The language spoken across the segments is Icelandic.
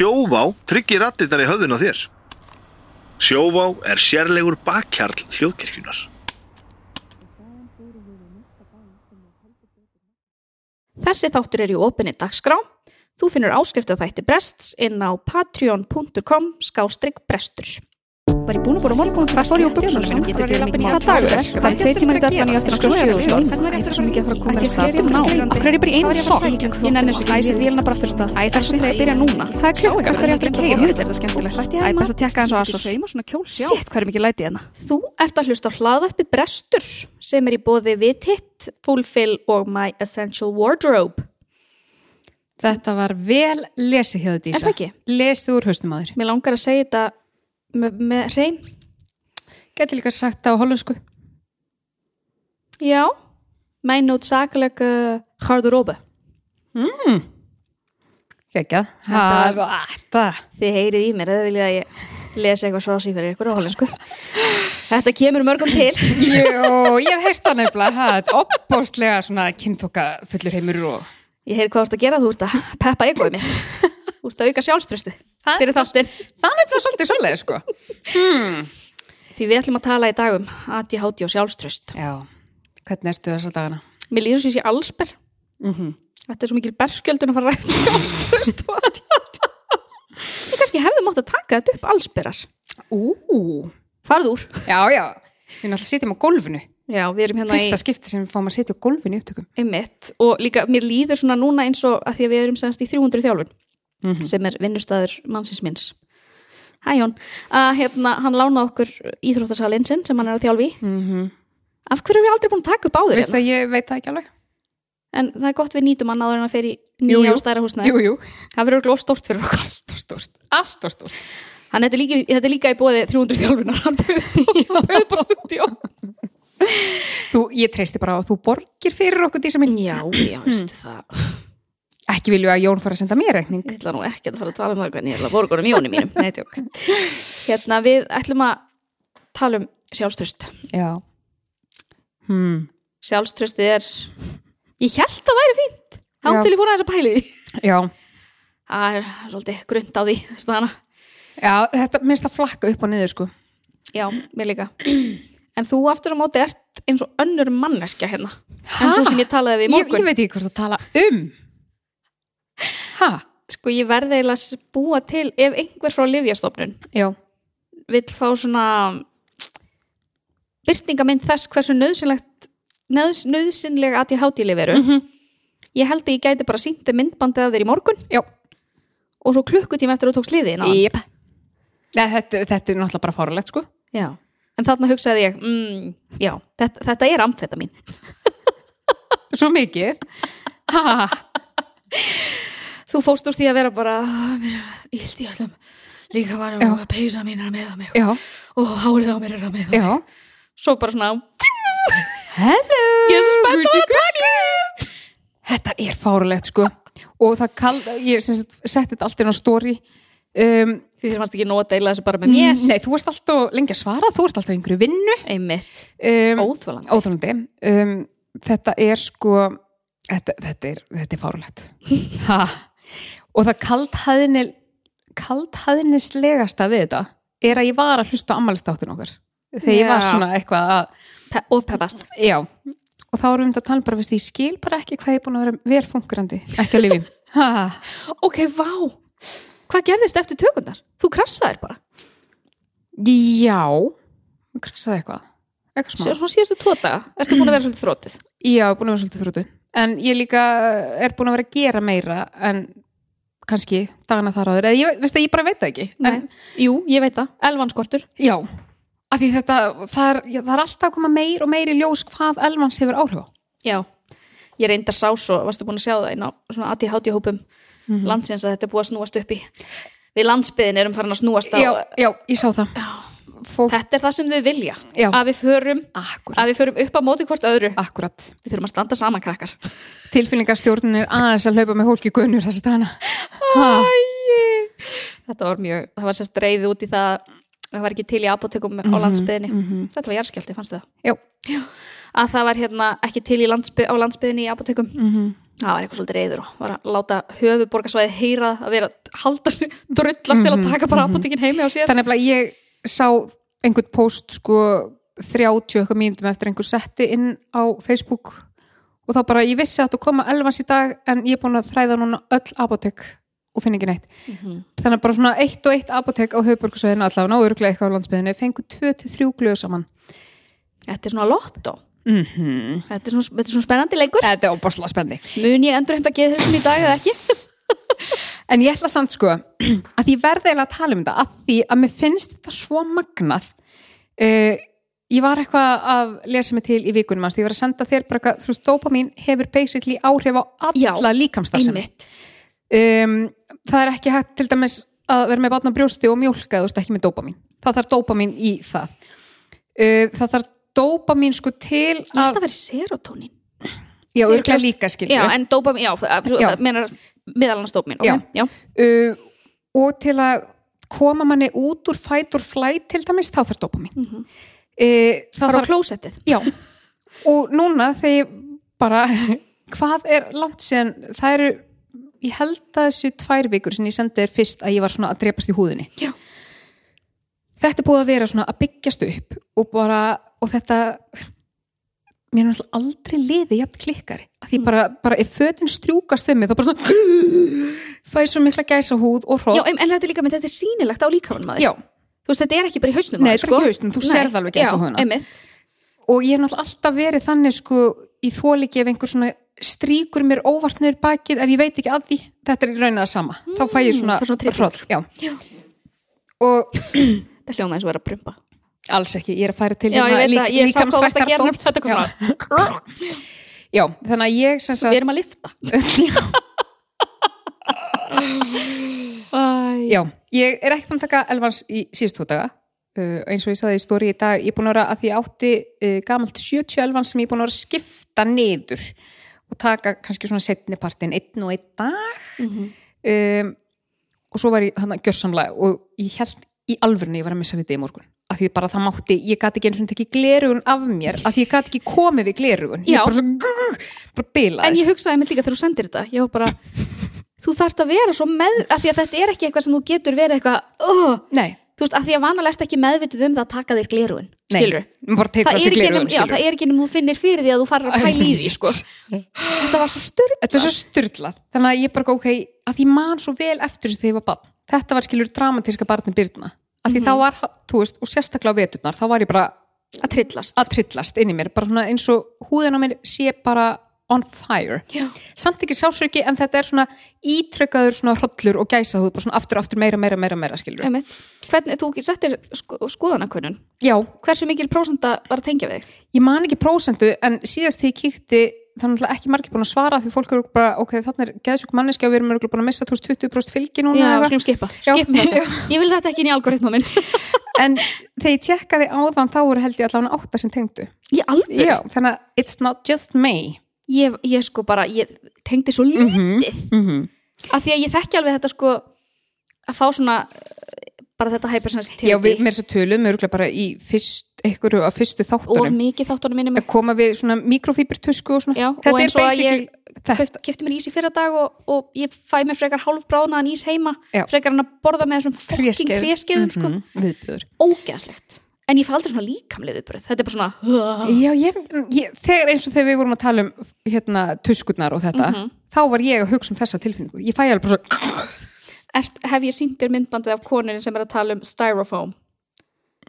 Sjóvá tryggir rattirnar í höfðun á þér. Sjóvá er sérlegur bakkjarl hljóðkirkjunar. Þessi þáttur er í opinni dagskrá. Þú finnur áskrift af þætti brests inn á patreon.com skástrygg brestur. Var ég búin að að morgun og fór ég á buksum sinum? Ég ekki mikið Hvað er? Það er tveir tímar í dættan og ég eftir að skrifa sjöðustól. Þetta er svo mikið að fara að koma að stað. Ná, af hverju er ég bara í einu sokk? Ég nenni þessu. Æ, sér vélina bara aftur stað. Æ, það er svo þegar ég byrja núna. Það er klukkan eftir að ég eftir að keira. Jú, þetta er skemmtilegt. Æ, best að tekka eins og asos. Sitt, hvað er mikið lætið hérna? Þú ert að hlusta á hlaðvætti brestur sem er í bóði Vititt, Fulfill og My Essential Wardrobe. Þetta var vel lesið hjá þetta Er það ekki? Lesið úr haustum aður. Mér langar að segja þetta með, með hreim. Gæti líka sagt á hollensku. Já, mijn noodzakelijke garderobe. Mm. Þetta. Þið heyrið í mér eða viljið að ég lesa eitthvað svo sí fyrir ykkur á hollensku. Þetta kemur mörgum til. Jú, ég hef heyrt það nefnilega. Er opbóstlega svona kynþokka fullur heimur og... Ég heyri hvað þú ert að gera, þú ert að peppa egoið mitt. Þú ert að auka sjálfströsti. Það er nefnilega svolítið svolítið, sko. Hmm. Því við ætlum að tala í dag um ADHD og sjálfströst. Já. Hvernig ertu þessa dagana? Mér líður svo ég sé allsber. Mm Þetta er svo mikil berskjöldun að fara að ræða um sjálfströst og ADHD. Ég kannski hefði mátt að taka þetta upp allsberar. Ú. Farðu úr. Já, já. Við náttúrulega sitjum á gólfinu. Já, við erum hérna Fyrsta skipti sem við fáum að sitja á gólfinu í upptökum. í einmitt og líka mér líður svona núna eins og að því að við erum semst í 300 þjálfun Mhm. sem er vinnustæður mannsins minns. Hæ Jón, að hérna hann lána okkur íþróttasalinn sinn sem hann er að þjálfi. Mm -hmm. Af hverju erum við aldrei búin að taka upp áður Veistu hérna? að ég veit það ekki alveg? En það er gott við nýtum hann að fer í Jú, nýja jú. og stærra húsnæði. Jú, jú. Það verður glóð stort fyrir okkur. Allt og stórt. Allt og stórt. Þannig þetta er þetta er líka í bóði 300 þjálfunar. Hann. Þú, ég treysti bara á að þú borgir fyrir okkur dísa mín. Já, já, veistu það. Ekki vilju að Jón fara að senda mér reikning. Ég ætla nú ekki að fara að tala um það hvernig ég ætla að borgunum í jónum mínum. Nei, tjók. Hérna, við ætlum að tala um sjálfströst. Já. Hmm. Sjálfströstið er, ég held að væri fínt. Há Já. til ég fór að pæli því. Já. Það er svolítið grunnt á því. Já, þetta minnst að flakka upp og niður, sko. Já, mér líka. En þú aftur á móti ert eins og önnur manneskja hérna. En svo sem ég talaði við í Ég, morgun. ég veit ekki hvort að tala um. Ha? Sko, ég verði eiginlega að búa til ef einhver frá Livjastofnun Já. vill fá svona byrtingamind þess hversu nöðsynlegt nöðs, nöðsynlega að ég háti lifi eru. -hmm. Ég held að ég gæti bara sínt þeim myndbandið af þér í morgun Já. og svo klukkutíma eftir að þú tókst liðið. Jep. Nei, þetta, þetta er náttúrulega bara fárulegt, sko. Já. En þarna hugsaði ég, mm, já, þetta, þetta er amfetamin. Svo mikið. Þú fóst úr því að vera bara, "Ah, mér er illt í öllum líka var Já. að peysa mín er að meða mig Já. og hárið á mér er að meða mig. Já. Svo bara svona, Hello. ég er spennt að taka. Þetta er fárulegt, sko. Og það kall, ég setti þetta allt inn á story. Um, Því þér fannst ekki nóg að deila þessu bara með mér. Nei, þú ert alltaf lengi að svara, þú ert alltaf einhverju vinnu. Einmitt, Um, óþólandi. óþólandi. Um, þetta er sko, þetta, þetta er, er fárulegt. Ha. Og það kaldhæðinil, kaldhæðinislegasta við þetta er að ég var að hlusta á ammælistáttin okkar. Þegar ég var Já. svona eitthvað að, Pe og peppast. já, og þá erum við að tala bara, veist, ég skil bara ekki hvað ég er búin að vera verfunkurandi, ekki að lifið. Ha. Ok, vá. Hvað gerðist eftir tökundar? Þú krassaðir bara. Já, krassaði eitthvað. Eitthvað smá. Síðustu tvo daga. Ertu búin að vera svolítið þrótið? Já, búin að vera svolítið þrjótu. En ég líka er búin að vera að gera meira en kannski dagana þar áður. Eða ég, veist að ég bara veit það ekki. En, Jú, ég veit það. Elvanskortur. já, af því þetta, það er, já, það er alltaf að koma meir og meir í ljós hvað Elvans hefur áhrif á. Já. Ég reyndar sá svo, varstu búin að sjá það inn á svona ADHD hópum landsins að þetta er búið að snúast upp í við landsbyðin erum farin að snúast á Já, já, ég sá það. Fólk, Þetta er það sem þau vilja. Já. Að við förum, akkurat, að við förum upp á móti hvort öðru. akkurat. Við þurfum að standa saman krakkar. Tilfinningarstjórnin er aðeins að hlaupa með hólki gunnur þessi dagana. Þetta var mjög, það var sérst reyðið út í það það var ekki til í apotekum á landsbyðinni. Þetta var jarðskjálti, fannstu það? Já. Að það var hérna ekki til í landsbyð, á landsbyðinni í apotekum. Mm það var eitthvað svolítið reyður og var að láta höfuborgarsvæði heyra að vera halda sér, drullast til að taka bara apotekin heimi á sér þannig að ég sá einhvern post sko 30 eitthvað mínútum eftir einhver setti inn á Facebook og þá bara, ég vissi að þetta koma elvans í dag en ég er búin að þræða núna öll apotek og finn ekki neitt. Þannig að bara svona eitt og eitt apotek á höfuborgarsvæðinu allavega, ná örglega eitthvað á landsbyðinu fengu 2-3 glöðu saman. Þetta er svona lottó. Mm -hmm. þetta er svona, þetta er svona spennandi leikur. Þetta er óbáslega spenni mun ég endur heimta að geða þessum í dag eða ekki En ég ætla samt sko að ég verði eiginlega að tala um þetta að því að mér finnst þetta svo magnað. Uh, ég var eitthvað að lesa mig til í vikunum manst, ég var að senda þér bara eitthvað, þú veist, dopamin hefur basically áhrif á alla einmitt. Um, það er ekki hægt til dæmis að vera með batna brjósti og mjólka þú veist ekki með dopamin, það þarf dopamin í það. Uh, það þarf dopamin sko til ég held að vera serotonin já, örglega líka skilur já, en dopamin, Já. það menar meðalans dopamin, Já. ok, já, uh, og til að koma manni út úr fight or flight til dæmis, þá þarf dopamin Mhm. uh, það fara á þarf klósettið Já, og núna þegar bara, hvað er langt síðan, það eru, ég held að þessu tvær vikur sem ég sendi þér fyrst að ég var svona að drepast í húðinni. Já. Þetta er búið að vera svona að byggjast upp og bara, og þetta, mér er náttúrulega aldrei liðið jafn klikkari. Því bara, bara ef fötin strjúkast þau mig, þá bara svona, fæði svo mikla gæsa húð og hrótt. já, en, þetta er líka með þetta er sýnilegt á líkamann maður. Já, þú veist, þetta er ekki bara í hausnum Nei, þetta er ekki í hausnum, þú sérð alveg já, einmitt. Og ég hef náttúrulega alltaf verið þannig sko í þóliki ef einhver svona stríkur mér óvart niður bakið ef ég veit ekki að því, þetta er það sama. Þá fæ ég svona, það er svona já. Já. og þetta hljóma eins og vera að prumpa. Alls ekki, ég er að færa til já, ég veit lík- að að já. þannig að ég sem við sagt erum að lifta já, ég er ekki búin að taka elvans í síðust tvo daga. Uh, eins og ég sagði í stóri í dag, ég er búin að vera að því átti uh, gamalt 70 elvans sem ég er búin að vera að skipta niður og taka kannski svona setni partin einn og einn dag. Um, og svo var ég þannig gjörsamlega og ég held í alvörinu ég var að missa við þetta í morgun. Af því bara það mátti, ég gati ekki eins og tekið glerugun af mér, af því ég gati ekki komið við glerugun, ég bara svo bara bilaðist. En ég hugsaði mig líka þegar þú sendir þetta ég var bara, þú þarft að vera svo með af því að þetta er ekki eitthvað sem þú getur verið eitthvað uh, nei, þú veist, af því að vanalega ertu ekki meðvituð um það að taka þér glerugun skilur það er, ekki glerugun nefn, já, það er ekki nefnum þú finnir fyrir því að þú farir að pæla í því sko. þetta var svo styrlað, þannig að ég bara ok, að ég man svo vel eftir þessu þegar ég var barn þetta var skilur dramatíska barni Byrna af því þá var, þú veist, og sérstaklega á veturnar þá var ég bara að trillast. að trillast inn í mér, bara svona eins og húðin á mér sé bara on fire. Já. samt ekki sásauki en þetta er svona ítrykkaður svona hrollur og gæsa þú bara svona aftur aftur meira meira meira meira skilur Einmitt. hvernig, þú settir sko, skoðanakönnun? Já, hversu mikil prósenta var að tengja við þig? ég man ekki prósentu en síðast þegar ég kíkti þannig að ekki margir búin að svara því fólk eru bara, ok, þannig er geðsjúk manneski og við erum örugglega búin að missa 20% fylgi núna Já, skulum skipa, Já. skipum þetta. Ég vil þetta ekki inn í algoritma minn. En þegar ég tjekkaði áðan þá voru held ég allavega átta sem tengdu. Í alveg? já, þannig að it's not just me. Ég, ég sko bara, ég tengdi svo lítið. mm -hmm. af því að ég þekki alveg þetta sko að fá svona bara þetta já, hypersensitivity við með þess að tölum við örugglega bara í fyrst, einhverju að fyrstu og þáttunum mikið þáttunum minni mig að koma við svona mikrofíbertusku og svona. Já, og þetta eins er og að Keft, kefti mér ís í fyrra dag og, og ég fæ mér frekar hálfbráðnaðan ís heima Já. frekar hann að borða með þessum fokking tréskeiðum. sko. Mhm, viðbjöður ógeðslegt. En ég fæ aldrei svona líkamlega viðbröð þetta er bara svona Já, ég, ég, þegar eins og þegar við vorum að tala um hérna tuskurnar og þetta Mhm. þá var ég að hugsa um þessa tilfinningu. Ég fæ alveg bara svo Ert, hef ég sínt þér myndbandið af koninni sem er að tala um styrofoam?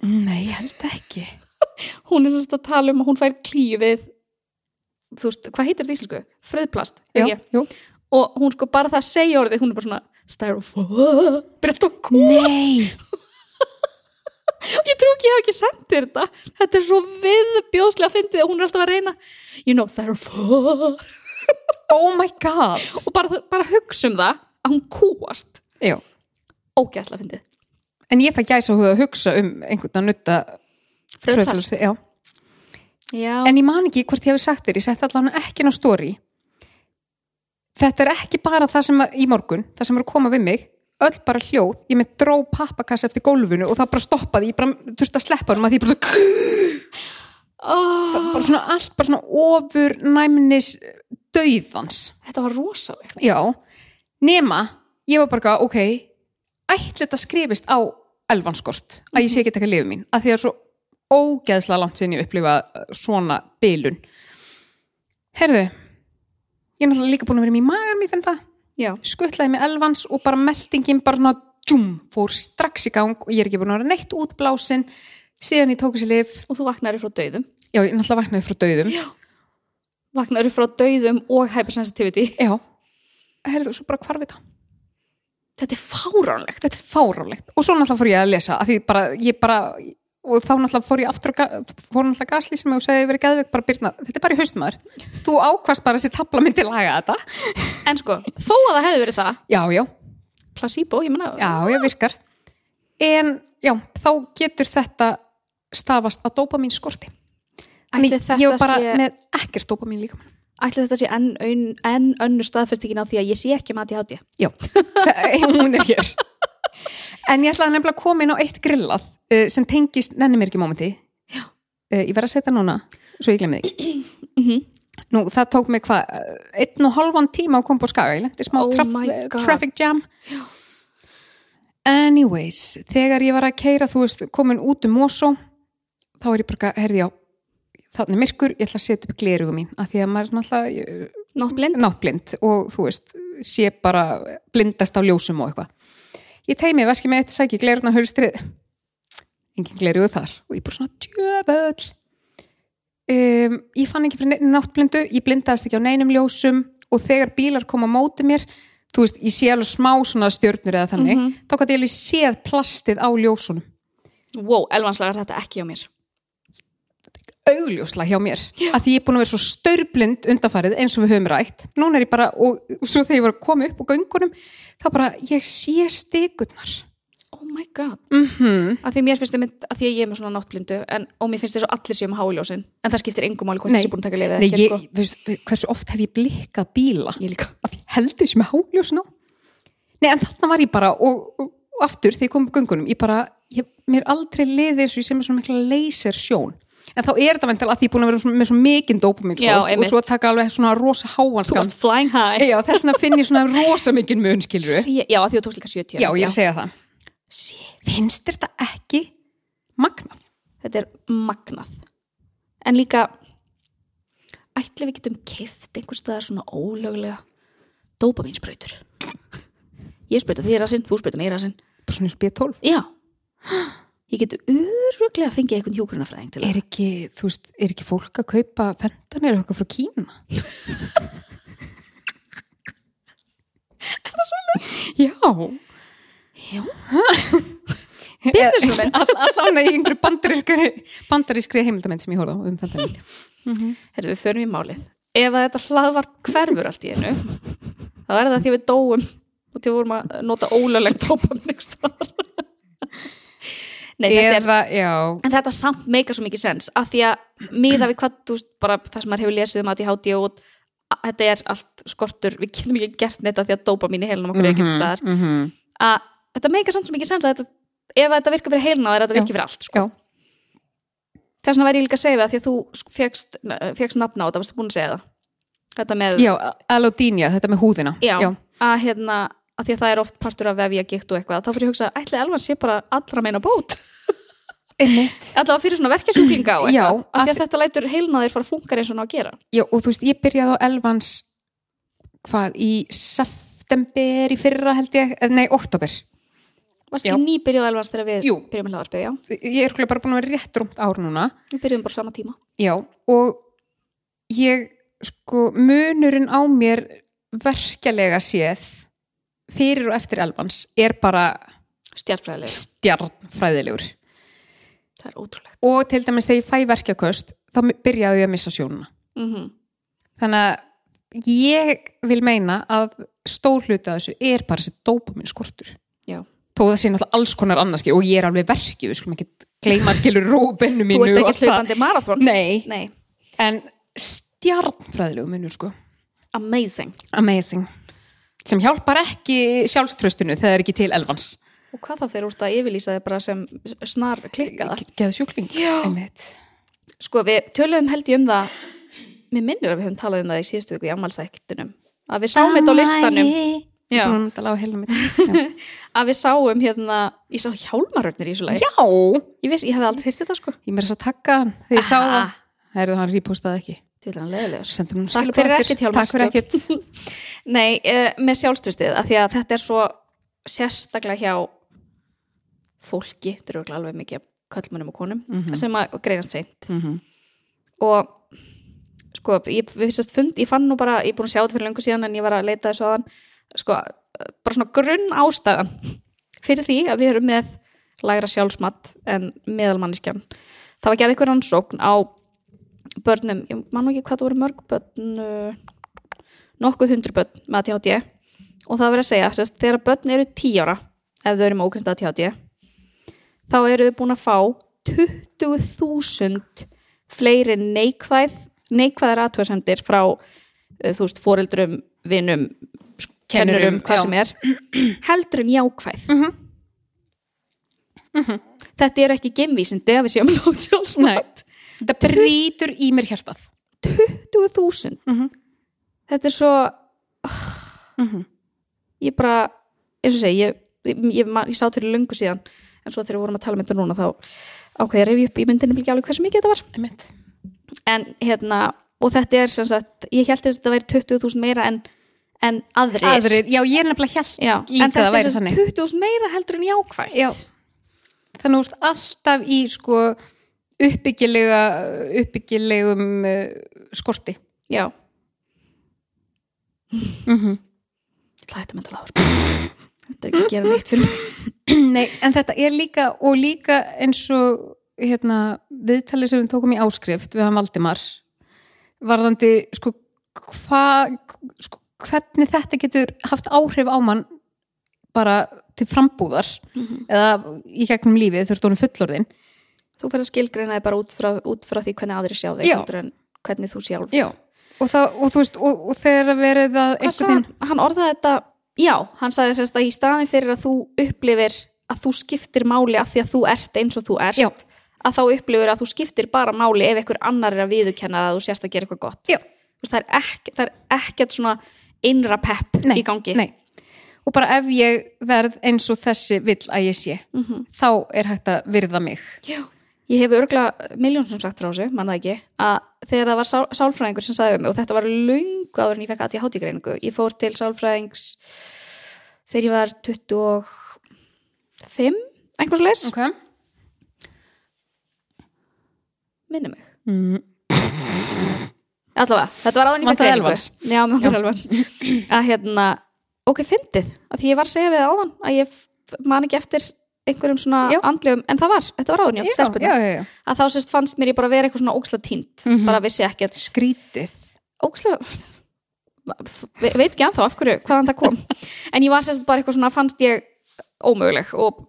Nei, ég held ekki. Hún er semst að tala um að hún fær klíu við þú veist, hvað heitir þetta íslensku? Fröðplast, ekki? og hún sko bara það að segja orðið, hún er bara svona styrofoam, alltaf að koma Nei, ég trú ekki, ég hef ekki sendið þetta. Þetta er svo viðbjóðslega fyndið og hún er alltaf að reyna you know, styrofoam. Oh my god. Og bara, bara hugsa um það að hún kúast Já, ógeðslega fyndið. En ég fæ gæsa að hugsa um einhvern að nutta. Já, En ég man ekki hvort ég hef sagt þér ég setti allavega ekki ná story. Þetta er ekki bara það sem að, í morgun, það sem er að koma við mig. Öll bara hljóð, ég með dró pappakassa eftir gólfinu og það bara stoppaði ég bara þurfti að sleppa hann að því bara oh, bara svona allt, bara svona ofur næmnis dauðans. Þetta var rosalegt. Já, nema ég var bara, eitthvað, ok ætli þetta skrifist á elvanskort að ég sé ekki taka lifið mín, að því að svo ógeðslega langt sinni ég upplifa uh, svona bilun. Herðu ég er náttúrulega líka búin að vera í magar mér finn það, skuttlaði með elvans og bara meldingin bara svona djúm, fór strax í gang og ég er ekki búin að vera neitt útblásin síðan ég tók þessi lif Og þú vaknaði frá dauðum. já, ég náttúrulega vaknaði frá dauðum. Já. Vaknaði frá dauðum og hypersensitivity. já, herðu, svo bara hvarf þetta Þetta er fáránlegt. þetta er fáránlegt. Og svo náttúrulega fór ég að lesa að bara, ég bara og þá náttúrulega fór ég aftur fór náttúrulega gasli sem ég segi verið geðveik bara byrna, þetta er bara í haustmaður þú ákvast bara þessi tabla myndi laga þetta. En sko, þó að það hefði verið það, já, já, placebo, ég menna, já, já, virkar. En já, þá getur þetta stafast að dópamin skorti ætli Þannig þetta ég var bara sé, með ekkert dópamin líka ætli þetta sé enn, enn, enn önnur staðfestingin á því að ég sé ekki með ADHD. já, hún er hér en ég ætlaði nefnilega að koma inn á eitt grillað uh, sem tengist nenni mér ekki mómenti Já. uh, ég verð að setja núna svo ég glemði því Mhm. Nú, það tók mig hvað, eh, einn og halvan tíma að koma på skaga, ég lendi smá Oh traf, my God. traffic jam Anyways, þegar ég var að keira, þú veist, komin út um Mosó, þá er ég bara, herði já þannig myrkur, ég ætla að setja upp glerugum mín, af því að maður er náttúrulega Nátt blind. náttblind og þú veist, sé bara blindast á ljósum og eitthvað ég teymi veski með eitt sæki gleruna hölstrið engin glerugu þar og ég bara svona djöföll um, ég fann ekki fyrir náttblindu ég blindaðist ekki á neinum ljósum og þegar bílar koma á móti mér þú veist, ég sé alveg smá svona stjörnur eða þannig, Mhm. þá gæti ég séð plastið á ljósunum Wow, elvanslagar þetta ekki á mér. Augljósla hjá mér að því ég er búin að vera svo störblind undanfarið eins og við höfum rætt núna er ég bara, og svo þegar ég var að koma upp á göngunum, þá bara, ég sé stigurnar Oh my god. mm -hmm. Að því mér finnst það að því ég er með svona náttblindu en, og mér finnst þess að allir séu með háljósin en það skiptir engum máli hvort þessi búin að taka liðið Nei, ekki, ég, sko. veist, hversu oft hef ég blikkað bíla Ég líka. að ég heldur sem háljós ná Nei, en þarna var ég bara og, og, og aftur þegar ég kom á göngunum ég bara, ég, mér aldrei liði eins og ég sem er svona mikla laser sjón en þá er þetta ventil að því búin að vera með svo mikinn dópamin sko, Já, og einmitt. svo taka alveg svona rosa Þú skam varst flying high. Já, þess vegna finn ég svona rosa mikinn mun skilur Sí, já, að því þú tókst líka 70. Já, ég er að segja það Sí, Finnst þér þetta ekki magnað? þetta er magnað. En líka, ætli við getum kift einhvers staðar svona ólöglega dópaminsbrautur. Ég sprauta þér að sinn, þú sprauta mér að sinn. Bara svona eins og B12 Já. Ég get öruglega að fengið einhvern hjúgrunafræðing til Er það. ekki, þú veist, er ekki fólk að kaupa fentanir eitthvað frá Kína? Er það svona? Já Já. Businesswoman. All, Allan í einhverju bandarískri bandarískri heimildamenn sem ég á um fentanir Herðu, við förum í málið. Ef þetta hlaðvarp hverfur allt í einu, þá er það því við dóum og því við vorum að nota dópamin einhvers staðar. Nei, þetta er, já en þetta samt meika svo mikið sens, af því að miða við hvað, þú bara það sem maður hefur lesið um að í hátíð og þetta er allt skortur, við getum ekki gert neitt af því að dópamin í heilunum okkur er ekki til staðar, mm -hmm. að þetta meika samt svo mikið sens að þetta, ef þetta virkar fyrir heiluna er þetta virkar fyrir allt, sko. Já, Þess vegna væri ég líka að segja það því að þú fegst, fegst nafna á þetta, varstu búin að segja það? Þetta með, já alodínia, þetta með húðina já, að hérna, að því að það er oft partur af vefja gikt og eitthvað, þá fyrir ég að hugsa, ætli Elvan sé bara allra meina bót. Allavega fyrir svona verkjasjúklinga og Já, eitthvað, af því af- að þetta lætur heilnaðir fara að funkar eins og ná að gera. Já, og þú veist, ég byrjaði á Elvans hvað, í september í fyrra held ég, eh, nei, oktober Varst Já. ekki nýbyrjuð Elvans þegar við Jú. byrjum með hlaðarpið, já? ég er bara búin að vera rétt rúmt ár núna Við byrjum bara sama tíma. já, og ég sko, munurinn á mér verkjalega séð fyrir og eftir Elvans er bara Stjartfræðilega. stjarnfræðilegur Það er ótrúlegt. og til dæmis þegar ég fæ verkjaköst þá byrjaði ég að missa sjónuna Mm þannig að ég vil meina að stór hluti af þessu er bara þessi dópamin skortur Já. þó það sé náttúrulega alls konar annars og ég er alveg verkið, við skulum ekki gleyma skilur róbennu Þú mínu ert og ekki hlaupandi marathon? Nei, Nei. en stjarnfræðilegu munur sko Amazing. amazing sem hjálpar ekki sjálfströstinu þegar það er ekki til elvans Og hvað þá þeir úrst að yfirlýsa þið bara sem snar klikkaða? geða sjúkling einmitt Sko, við töluðum held ég um það mér minnir að við höfum talað um það í síðustu viku í ammálstæktinum að við sáum þetta á listanum Já. Búin að tala á heilum mitt. að við sáum hérna ég sá hjálmarögnir í þessu lagi Já, ég, viss, ég hefði aldrei heyrt þetta sko ég meira þess að takka hann þegar ég sá Aha. það. Herðu, hann rípostaði ekki. Takk fyrir ekkert. Takk fyrir ekkert. Nei, uh, með sjálfströstið að því að þetta er svo sérstaklega hjá fólki, þetta eru alveg mikið af köllmönnum og konum Mhm. sem að greinast seint Mhm. og sko, ég, fund, ég fann nú bara, ég er búin að sjá þetta fyrir löngu síðan en ég var að leita þessu aðan sko, bara svona grunn ástæðan fyrir því að við erum með lægra sjálfsmatt en meðalmanneskjan það var gerð eitthvað rannsókn á börnum, ég man ekki hvað það voru mörg börn uh, nokkuð hundru börn með ADHD og það verið að segja, sérst, þegar börn eru 10 ára ef þau eru með ógrinda ADHD þá eru þau búin að fá 20.000 fleiri neikvæð neikvæðar aðtöðsendir frá uh, þú veist, foreldrum, vinum kennurum, hvað já. sem er heldur en jákvæð. Mhm. þetta er ekki gemvísindi að við séum lótt sjálfsmátt Þetta brýtur í mér hjartað. 20.000 Mhm. þetta er svo Mhm. ég bara, eins og segi ég, ég, ég, ég sá til löngu síðan en svo þegar við vorum að tala um þetta núna þá ákveði að rifja upp í myndinni ekki alveg hversu mikið þetta var Einmitt. en hérna, og þetta er sem sagt, ég held að þetta væri 20.000 meira en, en aðrir, Aðrir, já, ég er nefnilega Já, líka en að þetta er sem þannig. sagt 20.000 meira heldur en jákvætt Já. Þannig úrst alltaf í sko uppbyggilega uppbyggilegum uh, skorti. já, Mm -hmm. ætla að þetta er ekki að gera neitt fyrir mig. Nei, en þetta er líka og líka eins og hérna, viðtalið sem við tókum í áskrift við hann Valdimar varðandi sko, hva, sko hvernig þetta getur haft áhrif á mann bara til frambúðar eða í gegnum lífið þurft honum fullorðin þú fyrir að skilgreina þig bara út frá, út frá því hvernig aðrir sjá þig hvernig þú sjálf Já, og, það, og þú veist og, og þegar verið að Hvað sagði hann? orðaði þetta já, hann sagði sérst að í staðin fyrir að þú upplifir að þú skiptir máli af því að þú ert eins og þú ert Já. að þá upplifir að þú skiptir bara máli ef einhver annar er að viðurkenna að þú sérst að gera eitthvað gott veist, það, er ekki, það er ekkert svona innra pepp Nei, í gangi nei. og bara ef ég verð eins og þessi vill að ég sé Mhm. þá er hægt að virða mig Já. Ég hef örgulega miljón sem sagt frá þessu, manna ekki að þegar það var sál, sálfræðingur sem sagði um mig og þetta var löngu áður en ég fekk að ég hátti greiningu ég fór til sálfræðings þegar ég var 25 einhvers leis, okay. minni mig. Mm. allavega, þetta var áður en ég fekk greiningu. Já, með okkur elvans. Að hérna, ok, fyndið að því ég var að segja við áðan að ég man ekki eftir einhverjum svona Já. andlegum, en það var, þetta var áður já. að þá sérst fannst mér ég bara vera eitthvað svona óksla tínt Mhm. bara vissi ekkert skrítið óksla Ve- veit ekki anþá af hverju, hvaðan það kom en ég var sérst bara eitthvað svona fannst ég ómöguleg og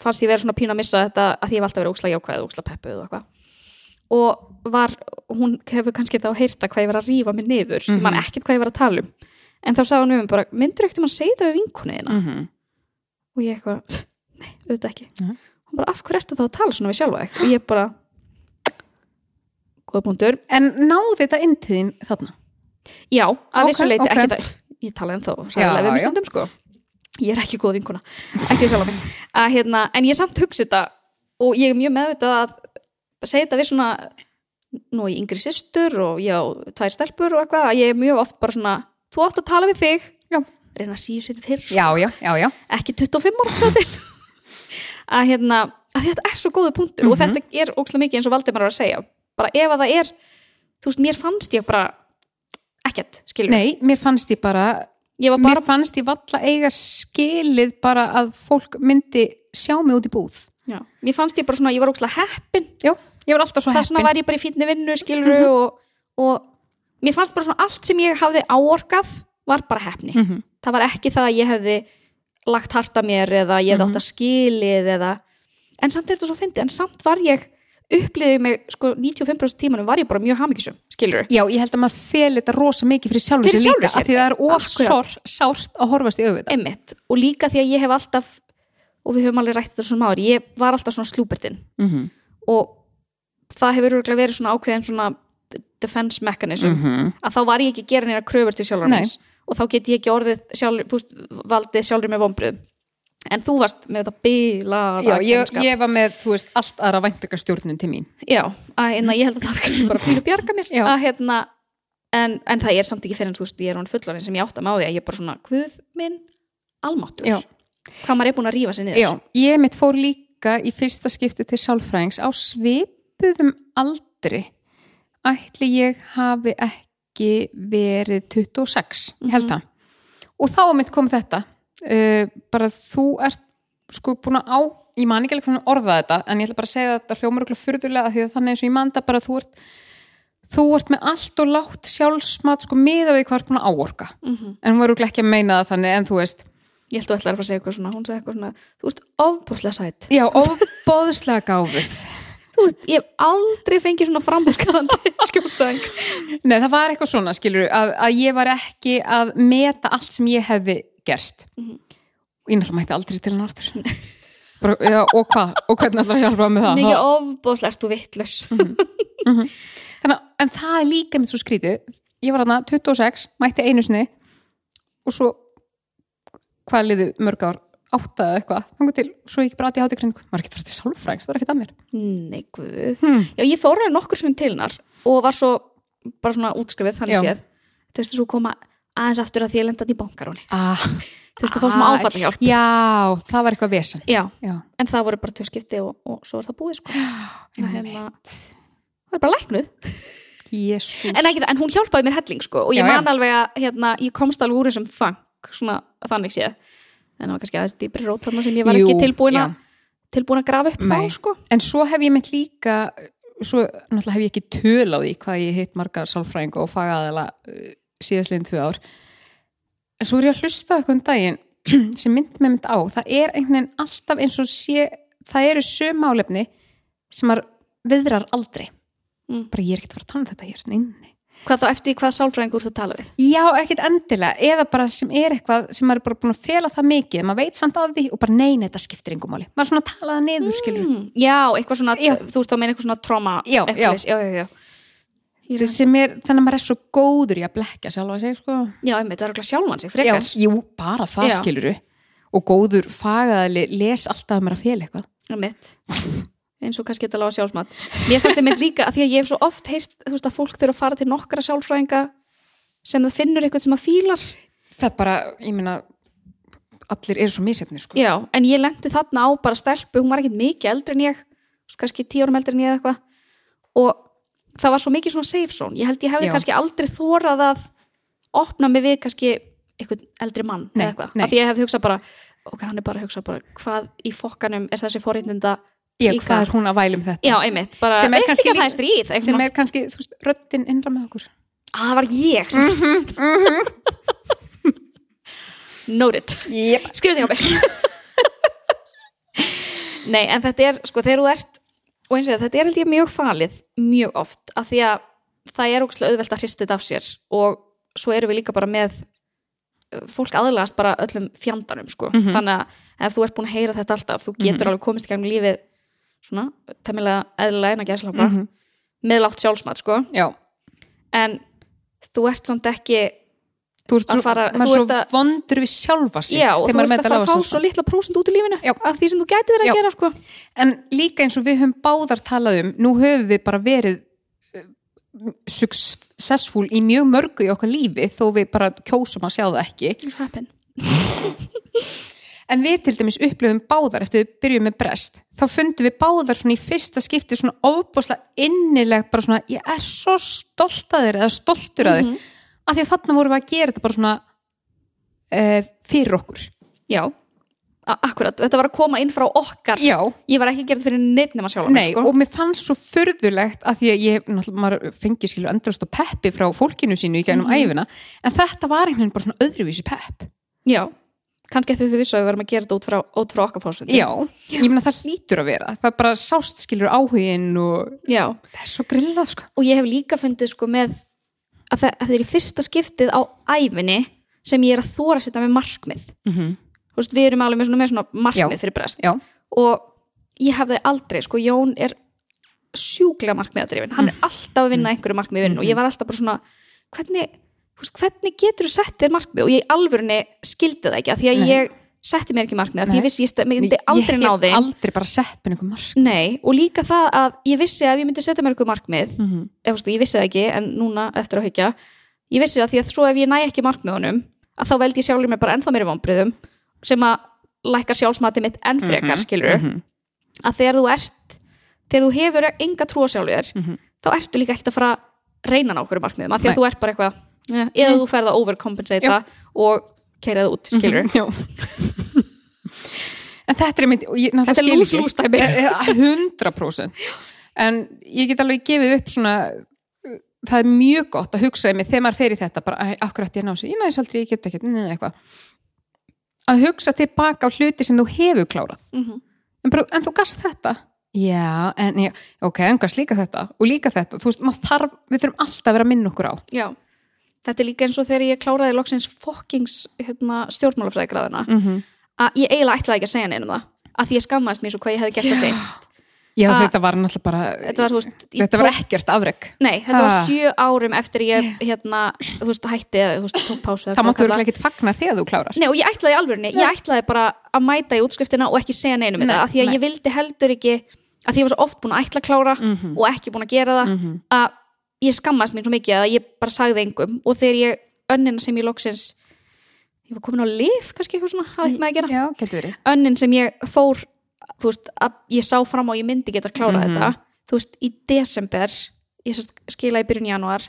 fannst ég vera svona pína að missa þetta að ég var alltaf verið óksla jákvæð óksla peppuð og eitthvað og var, hún hefur kannski þá heyrta hvað ég var að rífa mig niður mm Mhm. man ekkert hvað ég var að tala um en þá sagði hún um bara, myndur ekkert um að segja þetta við vinkunniðina mm -hmm. og ég eitthvað, nei, auðvitað ekki Mhm. hún bara, af hverju ertu þá að tala svona við sjálfa þig og ég bara góða punktur, en náði þetta inn til þín þarna já, að Ok, vissu leiti ok. ekki það, ég tala ennþá Já, ræðilega við mig já. stundum sko ég er ekki góð vinkuna, ekki mig að, hérna, en ég samt hugsi þetta og ég er mjög meðvitað að segja þetta við svona nú ég yngri systur og ég á tvær stelpur og eitthvað, að ég er mjög oft bara svona þú átt að tala við þig Já. reyna að síðu sinni fyrr sko. já, já, já, já ekki 25 ára að hérna að þetta er svo góðu punktur og Mhm. þetta er ókslega mikið eins og Valdimar var að segja. Bara ef að það er, þú veist, mér fannst ég bara ekkert, skilur nei, mér fannst ég bara ég bara, mér fannst ég valla eiga skilið bara að fólk myndi sjá mig út í búð. Já, mér fannst ég bara svona ég var ókslega heppin, já, ég var alltaf svo þess vegna heppin. var ég bara í fínni vinnu skilur og, og mér fannst bara svona allt sem ég hafði áorkað var bara heppni. Mhm. það var ekki það að ég hefði lagt harta mér eða ég hefði Mhm. átt að skilið eða en samt er þetta svo fyndi, en samt var ég uppliðið mig, sko 95% tímanum var ég bara mjög hamingisum, skilur já, ég held að maður fel þetta rosa mikið fyrir sjálfur Fyrir sér líka sjálfri sér. af því það er of Akkurat. sár, sárt að horfast í auðvitað Einmitt. og líka því að ég hef alltaf og við höfum alveg rætt þetta svona ári ég var alltaf svona slúbertinn mm -hmm. og það hefur verið svona ákveðin svona defense mechanism Mhm. að þá var ég ekki að gera neina kröfur til sjálfur Nei. hans og þá get ég ekki orðið sjálf, púst, valdið sjálfur með vombrið en þú varst með bilaða Já, ég, ég var með, þú veist, allt aðra væntakastjórnun til mín. Já, að hérna, ég held að það var kannski bara pínu bjarga mér. Að hérna en, en það er samt ekki fyrir en þú veist, ég er hún fullarinn sem ég átt að má því að ég er bara svona, guð minn almáttur, Já. hvað maður er búin að rífa sig niður? Já, ég mitt fór líka í fyrsta skipti til sálfræðings á svipuðum aldri ætli ég hafi ekki verið 26, ég held það. Og þá mitt kom þetta uh, bara þú ert sko búin að á, ég man ekki alveg hvernig orða þetta en ég ætla bara að segja þetta hljómar okkur furðulega því að þannig eins og ég man þetta bara þú ert þú ert með allt og látt sjálfsmat sko miða við hvað ert búin að áorka. Mhm. en hún verður ekki að meina það þannig en þú veist. Ég held að þú ætlar að fara að segja eitthvað svona, hún segja eitthvað svona þú ert ofbúslega sætt já, ofbóðslega gáfið þú ert, ég hef aldrei fengið svona frambúskarandi skjólstæðing. Nei, það var eitthvað svona, skilur að, að ég var ekki að meta allt sem ég hefði gert. Mhm. og ég náttúrulega mætti aldrei til hann aftur. Bara, já, og hvað, og hvernig ætlar að hjálpa með það? Mikið ofbúslega ert þú vittlaus Þannig, að- en það er líka mitt svo skrítið. Ég var þarna 26, mætti einu sinni og svo hvað liðu mörg ár átta eða eitthvað, þannig til, svo ég ekki bara að ég hátti kringu maður ekki fara til sálfræðings, það var ekki að mér. Nei, guð. Hmm. Já, ég fór alveg nokkur svona til hennar og var svo bara svona útskrifið þannig séð. Þú veist svo koma aðeins aftur að því ég lenda í bankaróni. Ah, þú veist að fá svona áfallahjálp. Já, það var eitthvað vesen. Já, Já, en það voru bara tvö skipti og, og svo er það búið sko. Það hérna, það er bara læknuð. En, ekki, en hún hjálpaði mér helling sko og ég já. man alveg að hérna, ég komst alveg úr þessum fang svona þannig séð en það var kannski aðeins dýbri rót þarna sem ég var Jú, ekki tilbúin að tilbúin að grafa upp Nei. þá sko En svo hef ég mitt líka svo náttúrulega hef ég ekki töl á því hvað ég heit marga sálfræðinga og fagaðala uh, síðastliðin tvö ár en svo er ég að hlusta eitthvað um daginn sem mynd með mynd á það er einhvern veginn alltaf eins og sé það eru sömálefni sem maður viðrar aldrei Mm. bara ég er ekkert að fara að tala um þetta hér nei, nei. Hvað þá eftir hvað sálfræðing þú að tala við? Já, ekkert endilega, eða bara sem er eitthvað sem maður er bara búin að fela það mikið. Maður veit samt af því og bara nei, nei, þetta skiptir engum máli. Maður er svona að tala það niður, skilur mm, Já, eitthvað svona, Já. þú ert að meina eitthvað svona trauma Já, eitthvað já. já, já, er- þannig að maður er svo góður í að blekja sjálfa sig, sko. Já, einmitt, það er okkur sjálfan sig, frekar. Já, jú, bara það Já. skiluru og góður fagaðali les alltaf að eitthvað. Einmitt eins og kannski þetta lága sjálfsmat. Mér fannst einmitt líka að því að ég hef svo oft heyrt þú veist að fólk þurfa að fara til nokkra sjálfræðinga sem það finnur eitthvað sem það fílar. Það er bara, ég meina allir eru svo misjafnir sko. Já, en ég lendi þarna á bara stelpu hún var ekkert mikið eldri en ég kannski tíu árum eldri en ég eða eitthvað. Og það var svo mikið svona safe zone. Ég held ég hefði Já. kannski aldrei þórað að opna mig við kannski eitthvað eldri mann Nei, eða eitthvað, af því ég hefði hugsað bara ok, hann er bara að hugsa bara hvað í fokkanum er þessi forréttinda Já, hvað er hún að væla um þetta. Já, einmitt, bara, Sem er kannski líka- stríð sem er kannski, veist, röddin innra með okkur. Að það var ég sem noted. Yep. skrifið þig á mig nei, en þetta er sko, þegar þú ert og eins og þetta er held ég mjög falið mjög oft, af því að það er ógustlega auðvelt að hrista þetta af sér og svo erum við líka bara með uh, fólk aðlagast bara öllum fjandanum sko, Mhm. þannig að ef þú ert búin að heyra þetta alltaf, þú getur Mhm. alveg komist í gang lífið svona, temmilega eðlilega eina gæslapa, Mhm. með látt sjálfsmat sko, Já, en þú ert samt ekki þú ert Að svo, fara- þú er ert svo að- vondur við sjálfa sig Já, og þú ert er að fara að fá svo litla prósent út úr lífinu Já. af því sem þú gæti verið Já. að gera sko. En líka eins og við höfum báðar talað um, nú höfum við bara verið uh, successful í mjög mörgu í okkar lífi þó við bara kjósum að sjá það ekki. En við til dæmis upplifum báðar eftir við byrjum með brest. Þá fundum við báðar svona í fyrsta skipti svona ofbúslega innileg bara svona ég er svo stolt að þér eða stoltur að þér. Mhm. Af því að þarna vorum við að gera þetta bara svona uh, fyrir okkur. Já, akkurat, þetta var að koma inn frá okkar Já. ég var ekki þetta fyrir neitt nema sjálf Nei, sko. og mér fannst svo furðulegt að því að ég, náttúrulega, maður fengi skilur endurst og peppi frá fólkinu sínu í gænum Mhm. æfina, en þetta var einhvern veginn bara svona öðruvísi pepp. Já, kannski að þau vissu að við varum að gera þetta út frá, út frá okkar fórsöndum Já, ég meina það hlýtur að vera, það bara sást skilur áhugin og Já, það er svo grillað sko. og ég hef líka fundið sko með að það, að það er í fyrsta skiptið á æfinni sem ég er að þóra að setja með markmið. Mm -hmm. Veist, við erum alveg með svona, með svona markmið Já. fyrir brest. Já. og ég hefði aldrei, sko, Jón er sjúklega markmiðadrifin hann er alltaf að vinna einhverju markmiðin og ég var alltaf bara svona hvernig, veist, hvernig getur þú sett þér markmið og ég í alvörunni skildi það ekki af því að Nei. ég setti mér ekki markmið af því Nei. ég vissi ég st- myndi aldrei ná ég þeim hef aldrei bara sett með einhver mark Nei, og líka það að ég vissi að ég myndi setja mér eitthvað markmið mm -hmm. ef, veist, ég vissi það ekki, en núna eftir að hyggja ég vissi það því að svo ef ég næ ekki markmiðunum að þá veldi ég sjálfur mér bara ennþá meiri vonbriðum sem að lækka sjálfsmati mitt enn frekar, skilur Mhm. að þegar þú ert þegar þú hefur enga trú á sjálfur Mhm. þá ertu líka ekkert að fara að reyna ná okkur markmiðum að því Nei. að þú ert bara eitthvað eh, eða þú ferð að overcompensata og keira það út, skilur Mhm, já. en þetta er og ég Þetta er náttúrulega lús skil lús dæmi ekki 100% en ég get alveg gefið upp svona það er mjög gott að hugsa mig þegar maður fer í þetta bara, "Æ, akkurat ég ná sér, ég næs aldrei, ég get ekki neða eitthvað. Að hugsa tilbaka á hluti sem þú hefur klárað. Mhm. en, bara, en þú gast þetta? Já, en já, ok, en gast líka þetta og líka þetta, þú veist, maður þarf við þurfum alltaf að vera að minna okkur á. Já, þetta er líka eins og þegar ég kláraði loksins fokkings hérna, stjórnmálafræðigráðina mm -hmm. að ég eiginlega ætlaði ekki að segja neinum það að því ég skammaðist mér svo hvað ég hefði gert það seint já, Ah, þetta var náttúrulega bara þetta var, veist, þetta var ekkert afrek Nei, þetta var Ha. sjö árum eftir ég hérna, þú veist, hætti það máttu örugglega ekkert fagna þegar þú klárar Nei, og ég ætlaði alvörinni, ég ætlaði bara að mæta í útskriftina og ekki segja neinum Nei, þetta, af því að nei. ég vildi heldur ekki að því ég var svo oft búin að ætla að klára Mhm. og ekki búin að gera það Mhm. að ég skammast mér svo mikið að ég bara sagði engum. Og þegar ég, önnina sem ég loksins ég var komin á lif, kannski eitthvað svona hafði með að gera, já, getur verið. Önnin sem ég fór þú veist, að ég sá fram á ég myndi geta að klára Mhm. þetta, þú veist, í desember ég skila í byrjun janúar.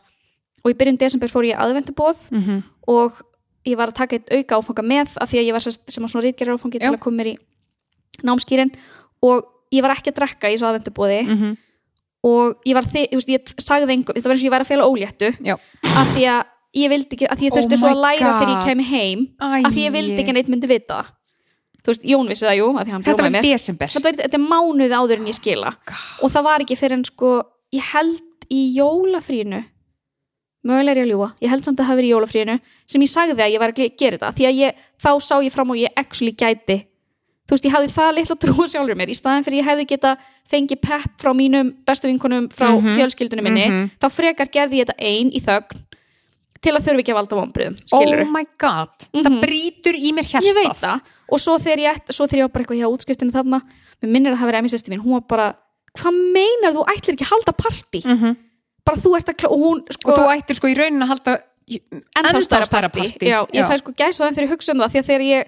Og í byrjun desember fór ég aðvendubóð mm -hmm. og ég var að taka eitt auka áfanga með af því að ég var sem að svona rítgerðar áfangi til að koma mér í námskýrin. Og ég var ekki að drekka í svo aðvendubóði Mhm. Og ég var þið, ég sagði engum þetta var eins og ég var að fela óléttu af því að ég vildi ekki, af því ég Oh þurfti svo að læra þegar ég God. kemi heim af því ég vildi ekki að neitt myndi vita þú veist, Jón vissi það jú af því hann þetta var mér. desember. Þetta, var, þetta er mánuð áður en ég skila. Og það var ekki fyrir en sko ég held í jólafrínu mögulega er ég að ljúa, ég held samt að það hafi verið í jólafrínu sem ég sagði að ég var að ge- gera þetta því að ég, þá sá ég fram og ég actually gæti þú veist, ég hafði það litla trú sjálfur mér. Í staðin fyrir ég hefði geta fengið pepp frá mínum bestu vinkonum frá Mhm. fjölskyldunum minni Mhm. þá frekar gerði ég þetta ein í þögn til að þurfi ekki að valda vonbriðum skilur oh my god, Mhm. það brýtur í mér hjartað. Ég veit það. Og svo þegar ég, svo þegar ég var bara eitthvað hjá útskriftinu þarna mér minnir að það verið emisesti mín, hún var bara hvað meinar þú? Ætlir ekki að halda partí? Mm bara þú ert að og hún sko, og þú ættir sko í raunin að halda ennþá partí partí. já, ég fæ sko gæsaðan þegar ég hugsa um það því að þegar ég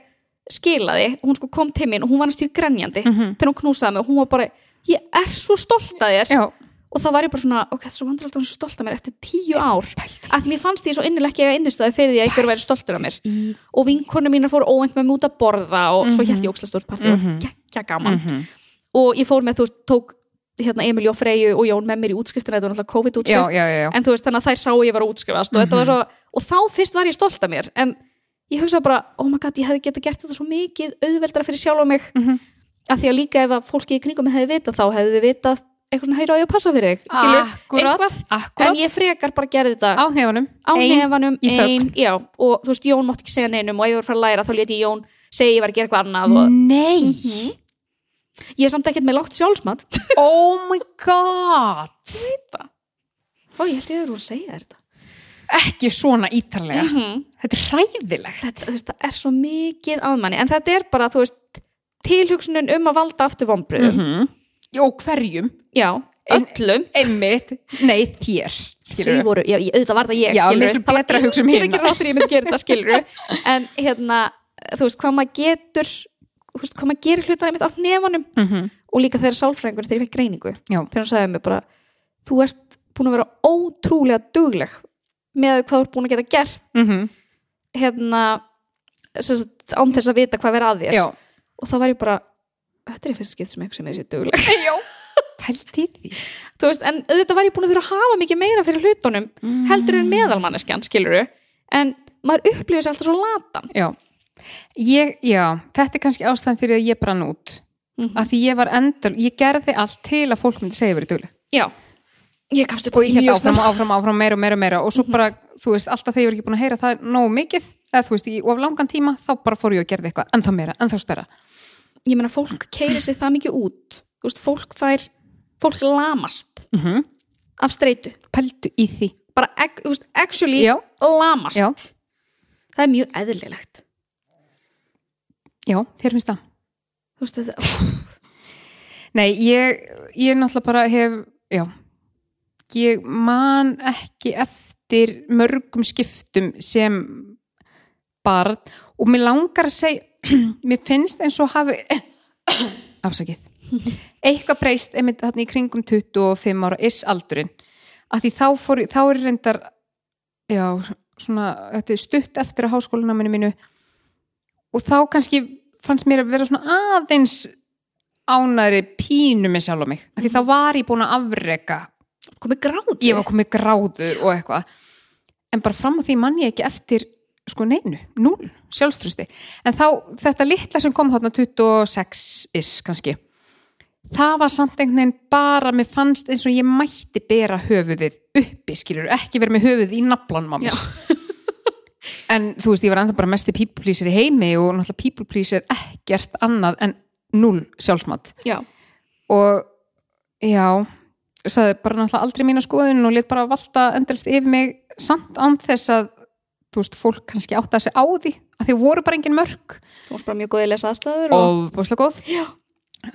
skilaði, hún sko kom til mín og hún var næstu grenjandi Mhm. þegar hún knúsaði mig og hún var bara ég er svo stolt að þér. Já, og þá var ég bara svona, ok, er svo vandur alltaf svo stolt að mér eftir tíu ár. að því mér fannst því svo innilega ekki að innistæði fyrir því að einhver væri stoltur af mér. Í og vinkonu mínar fór óvænt með mig út að borða og svo held ég ókslega stórt partí Mhm. og geggja gaman. Mhm. og ég fór með, þú tók hérna Emil og Freyju og Jón með mér í útskriftina þetta var náttúrulega já, COVID-útskrift. Já, já, já. en þú veist, þannig að þær sáu að ég var að útskrifast og, þetta var svo, og þá fyrst var ég stolt af mér en ég hugsa bara, oh my god, ég hefði getað gert þetta svo mikið auðveldra fyrir sjálf á mig. Mhm. af því að líka ef að fólki í kringum hefði vitað þá hefði þið vitað eitthvað svona heyra á ég að passa fyrir þig akkurat, akkurat. En ég frekar bara gerði þetta á hnefanum, á ein nefanum, þögn. ein, já og þú veist, Jón mátti ekki segja neinum og ef ég var að fara að læra þá leti ég Jón segja ég var að gera eitthvað annað og nei, Mhm. ég er samt ekkert með lágt sjálfsmat. Oh my god. Ó, ég held ég að þú að segja þetta ekki svona ítarlega -hmm. þetta er hræðilegt þetta, veist, er svo mikið aðmanni en þetta er bara, veist tilhugsunin um að valda aftur vonbriðum -hmm. Jó, hverjum? já, öllum Einmitt, nei, þér Þau voru, já, ég- auðvitað var það ég Já, miklu betra að hugsa um enginn hina. að gera ráð fyrir ég myndi gera þetta skilur en hérna, þú veist, hvað maður getur þú veist, hvað maður gerir hlutan einmitt á nefanum mm -hmm. og líka þegar sálfræðingur þegar ég fekk greiningu Já. þegar hún sagði mér bara þú ert búin að vera ótrúlega dugleg með hvað þú ert búin að geta gert Mhm. hérna sem sagt, án þess að vita hvað verið að þér. Já, og þá var ég bara þetta er fyrst skipt sem eitthvað sem er sér þú veist, en auðvitað var ég búin að þurfa að hafa mikið meira fyrir hlutunum heldur en meðalmanneskjan, skiluru en maður upplifir sér alltaf svo latan. Já, ég, já, þetta er kannski ástæðan fyrir að ég brann út. Mhm. að því ég var endur, ég gerði allt til að fólk myndi segja verið dugleg. Já, ég gafst upp og ég held áfram, snemma. áfram, áfram, meira og meira og meira. Og svo bara, þú veist, alltaf þegar ég var ekki búin að heyra það nógu mikið, eða þú veist, í of langan tíma þá bara fór ég að gera eitthvað, ennþá meira, ennþá stærra. Ég meina fólk keiri sig það mikið út. Þú veist, fólk fær fólk lamast mm af streitu. Pældu í því. Bara þú veist, actually Já. lamast. Já. það er mjög eðlilegt. Já, þér finnst það? Þú veist þetta Nei, ég, ég náttúrulega bara hef, já, ég man ekki eftir mörgum skiptum sem barn og mér langar að segja, mér finnst eins og hafi, afsakið, eitthvað breyst einmitt þarna í kringum 25 ára is aldurinn, að því þá fór, þá er reyndar, já, svona, þetta er stutt eftir að háskólanaminu mínu og þá kannski fannst mér að vera svona aðeins ánæri pínu með sjálf á mig. Af því þá var ég búin að afreka komið gráði ég var komið gráður og eitthvað. En bara fram á því mann ég ekki eftir sko neinu, núl, sjálfströsti en þá þetta litla sem kom þarna 26-is kannski það var samt einhvern veginn bara mér fannst eins og ég mætti bera höfuðið uppi, skilur, ekki vera með höfuðið í naflanum á mér en þú veist, ég var ennþá bara mesti people pleaser í heimi og náttúrulega people pleaser ekkert annað en núl sjálfsmat. Já, og já sagði bara náttúrulega aldrei mína skoðun og let bara valta endalist yfir mig samt án þess að þú veist, fólk kannski átti að segja á því að því voru bara engin mörg þú varst bara mjög góð í lesa aðstæður og... búslega góð. Já.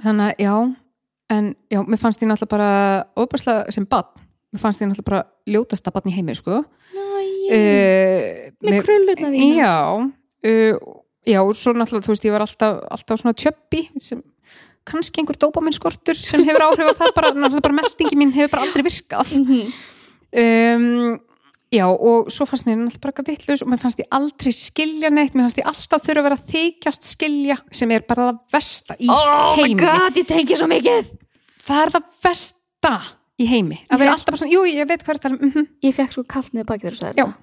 þannig að já en já, mér fannst því náttúrulega bara óbúslega sem badn, mér fannst því náttúrulega bara ljótasta badn í heimi, sko. Æ, uh, með krullutna þína já uh, já, svo náttúrulega, þú veist, ég var alltaf, alltaf svona tjöppi sem kannski einhver dópaminskortur sem hefur áhrif á það bara, náttúrulega bara meldingi mín hefur bara aldrei virkað. Mhm. um, já, og svo fannst mér náttúrulega bara eitthvað vitlaus og mér fannst ég aldrei skilja neitt, mér fannst ég alltaf þurfa að vera þykjast skilja sem er bara það versta í oh my heimi. God, ég tengi svo mikið. Það er það versta í heimi að vera alltaf bara svona, jú, ég veit hvað er að tala um mm ég fekk svo kalt niður baki þegar þú sagðir Já. þetta.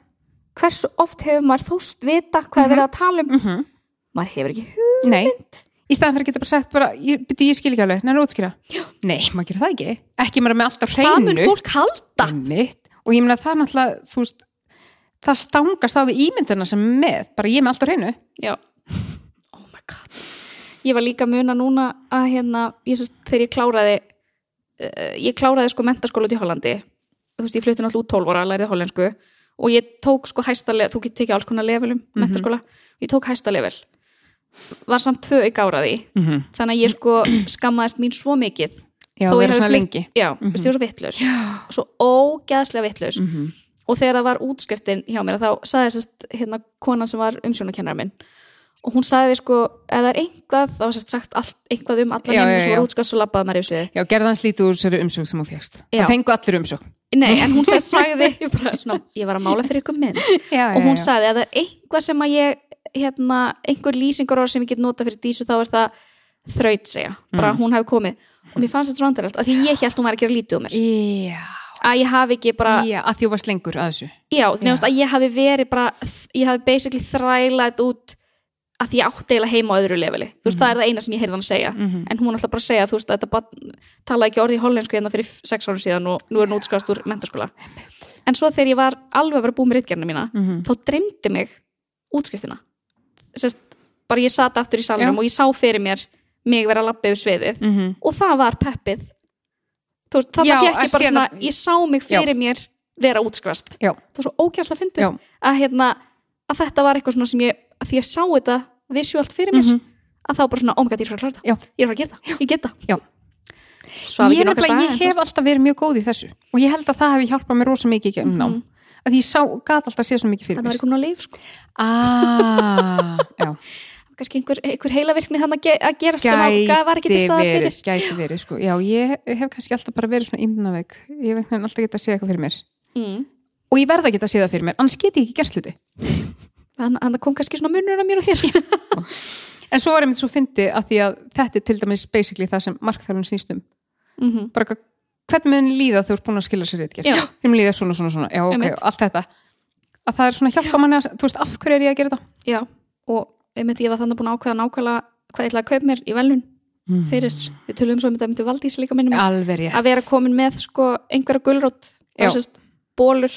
Hversu oft hefur maður þóst vita hvað er verið að tala um? -hmm. maður hefur ekki hug Nei, í staðan fyrir að geta bara sagt bara, ég, byrju, ég skil ekki alveg, neina útskýra? Já. Nei, maður gerir það ekki, ekki maður með alltaf hvað mun hreinu. fólk halda? Einmitt. og ég meina það náttúrulega þú veist, það stangast á við ímyndina sem með, bara ég með alltaf hreinu. Já. Oh my god. Ég var líka að muna núna að hérna ég, sest, þegar ég kláraði uh, ég kláraði sko mentaskóla út í Hollandi. Þú veist ég flutti náttúrulega út 12 ára lærið hollensku. Og ég tók sko hæsta þú getur tekið alls konar levelum Mhm. mentaskóla, ég tók hæsta level var samt tvö auk áraði mm -hmm. þannig að ég sko skammaðist mín svo mikið. Já, Þó ég hafi svona flutt- lengi. Já, mm -hmm. var svo vittlaus svo ógeðslega vittlaus mm -hmm. og þegar það var útskriftin hjá mér þá saði þessast hérna konan sem var umsjónakennara minn. Og hún saði sko það er einhvað, þá var sérst sagt allt, einhvað um og svo já. var útskrift svo labbaði maður yfir sviði Já, gerði hans lítið úr sér umsögn sem hún fegst. Það fengu allir umsögn. Nei, en hún sérst sagði ég, bara, svona, ég var að mála fyrir ykkur mynd. Já, og hún sagði að það er einhvað sem að ég hérna, einhver lýsingur sem ég get nota fyrir dísu þá er það þraut segja, bara Mm. hún hefði komið og mér fannst þetta svo vandarlegt, af því ég held hún var að gera lítið um mér, Já, að ég hafi ekki bara já, að því þú varst lengur að þessu Já, nefnast að ég hafi verið bara, ég hafi basically þrælað út að því ég átti eiginlega heima á öðru leveli. Þú veist, það er það eina sem ég heyrði hann að segja. Mhm. En hún ætla bara að segja, þú veist, að þetta talaði ekki orði í hollensku hérna fyrir sex árum síðan og nú er hún útskast úr mentaskóla. En svo þegar ég var alveg að vera búin með ritgerna mína, Mhm. þá dreymdi mig útskriftina. Sest, bara ég sat aftur í salnum Já. og ég sá fyrir mér mig vera að lappa yfir sviðið mm -hmm. og það var peppið. Þú þannig Já, að ég bara svona, það- ég sá mig fyrir mér vera útskrifast Já, það var svo ógæslega fyndið Já. að, hérna, að þetta var eitthvað svona sem ég því ég sá þetta visuált fyrir mér Mhm. að þá bara svona, oh my god, ég er frá að klára þetta Já. ég er frá að geta, ég geta Já. Ég, ekki nefnilega, ég hef alltaf verið mjög góð í þessu og ég held að það hefði hjálpað mér rosa mikið ekki mm Mhm. Að ég sá, gat alltaf séð svo mikið fyrir þetta var mér. komin á lif sko. ah, já, kannski einhver, einhver heilavirkni þannig að, ge að gerast sem að gæti var ekki til verið, fyrir. gæti verið sko. já, ég hef kannski alltaf bara verið svona ymnaveik ég hef alltaf getað að séð eitthvað fyrir mér. Mm. og ég verða að geta að séð það fyrir mér annars get ég ekki gert hluti. Þannig að það kom kannski svona munur á mér og þér. En svo er einmitt svo fyndi að því að þetta er til dæmis basically það sem markþjálfun snýst um. Mm bara hvað- hvernig mun líða þú ert búin að skila sér eitthvað hvernig mun líða svona, svona, svona, já, ok, Einmitt. allt þetta. Að það er svona hjálpa manni að, þú veist, af hverju er ég að gera þetta? Já, og einmitt ég var þannig búin að ákveða nákvæmlega hvað ég ætlaði að kaupa mér í velun fyrir, við tölum svo um þetta myndi Valdís líka minnum að vera komin með sko einhverja gulrót Já. og sérst bólur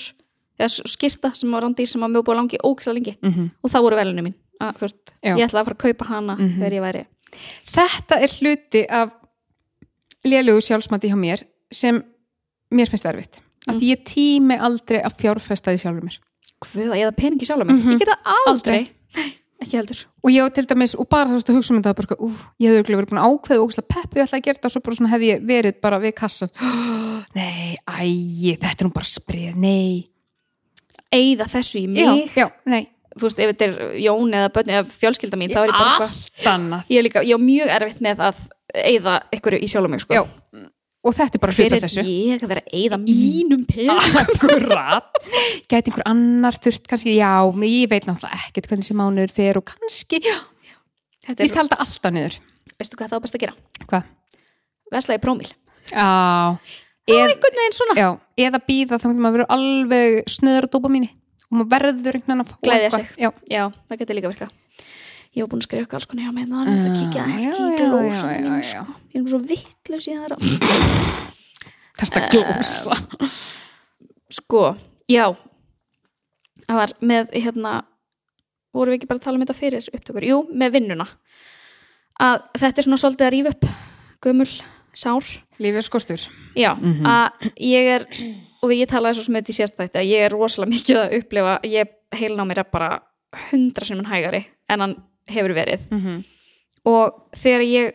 eða s- skyrta sem var randi sem var mjög búið langi ógislega lengi. Mhm. og það voru velunum mín. Að, Já. ég ætlaði að fara að kaupa hana Mhm. þegar ég væri. Þetta er hluti af lélugu sjálfsmati hjá mér sem mér finnst erfitt. Af því ég tími aldrei að fjárfesta því sjálfur mér. Guða, ég það peningi sjálf mig Mhm. Ég geta aldrei, Ekki heldur. Og ég til dæmis, og bara þú veist að hugsa um þetta bara, ú, ég hefði örugglega verið búin að ákveða og ógæslega peppu ég ætla að gera þetta og svo bara svona hef ég verið bara við kassan nei, æ, þetta er nú bara sprið, nei. Eyða þessu í já, mig. já, nei, Þú veist, ef þetta er Jón eða börn eða fjölskylda mín þá er ég bara eitthvað Ég er líka, ég er mjög erfitt með að eyða einhverju í sjálf mig sko. já, og þetta er bara hluta er þessu. ég að vera að eyða mínum Akkurat. Gæti einhver annar þurft kannski, já ég veit náttúrulega ekkert hvernig sem mánuður fer og kannski, já, ég talda alltaf niður. Veistu hvað það er best að gera? Hvað? Vesla í prómíl. Já, Eð, eð, einhvern veginn svona. Já eða býða þá maður verður alveg snöður og dópa mínu og maður verður einhvern veginn að eitthvað. sig. Já, Já, það getur líka virkað Ég var búin að skrifa alls konar hjá mig þannig að kíkja Já, ekki í já, mín sko. Ég er svo vittlaus í það þetta glósa Sko, já. Það var með hérna vorum við ekki bara að tala um þetta fyrir upptökur? Jú, með vinnuna. Að þetta er svona svolítið að rífa upp gömul, sár. Lífið skortur Já, Mhm. að ég er og ég talaði svo smöti í sérst þetta að ég er rosalega mikið að upplifa ég heilin á mér er bara hundra sinum hægari en hann hefur verið. Mm -hmm. og þegar ég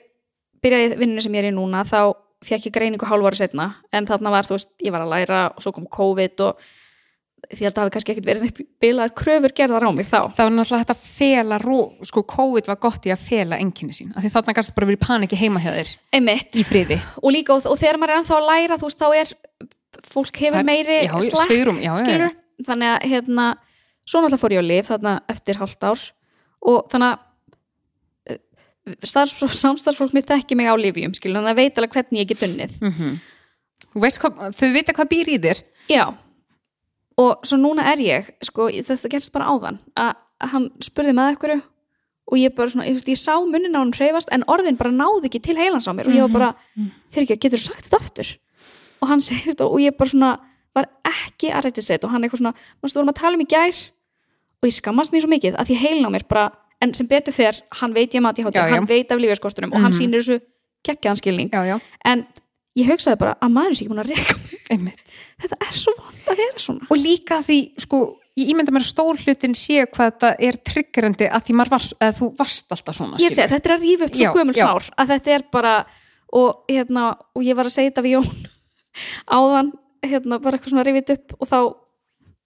byrjaði vinninu sem ég er í núna þá fekk ég greiningu hálfári setna en þarna var þú veist, ég var að læra og svo kom COVID og því að það hafi kannski ekkert verið neitt bilaðar kröfur gerðar á mig þá. Það var náttúrulega þetta fela sko COVID var gott í að fela enginni sín. Af því þarna gæst bara verið paniki heima hjá þér. Einmitt. Í friði. Og líka og, og þegar maður er ennþá að læra þú veist þá er fólk hefur Það er- meiri já, já. skilur þannig að hérna svo náttúrulega fór ég á lif þarna eftir hálft ár og þannig að eh, starfsfólk, samstarfsfólk mitt ekki mig á lifjum skilur þannig að veit alveg hvernig ég get unnið. Mm veist hvað, þau vita hvað býr í þér. Já. Og svo núna er ég sko, þetta gerst bara áðan að að hann spurði með ekkur og ég bara svona, ég, veist, ég sá munnin á hann hreyfast en orðin bara náði ekki til heilans á mér og ég var bara, fyrir ekki, getur þú sagt þetta aftur? Og hann segir þetta og ég bara svona var ekki að reytist og hann eitthvað svona, mástu vorum að tala um í gær og ég skammast mér svo mikið að því heilin á mér bara, en sem betur fer hann veit ég mati Já, hátur, já. hann veit af lífjarskortunum og hann Mhm. sýnir þessu kekkjaðan skilning. Já, já, en ég hugsaði bara að maður er sér ekki búin að reyka einmitt. Þetta er svo vond að vera svona. Og líka því, sko, ég ímynda mér að stór hlutin sé hvað þetta er triggerandi að því maður var, eða þú varst alltaf svona ég segi, þetta er að rífa upp svo gömul sár að þetta er bara og, hérna, og ég var að segja þetta við Jón áðan, hérna, bara eitthvað svona rifið upp og þá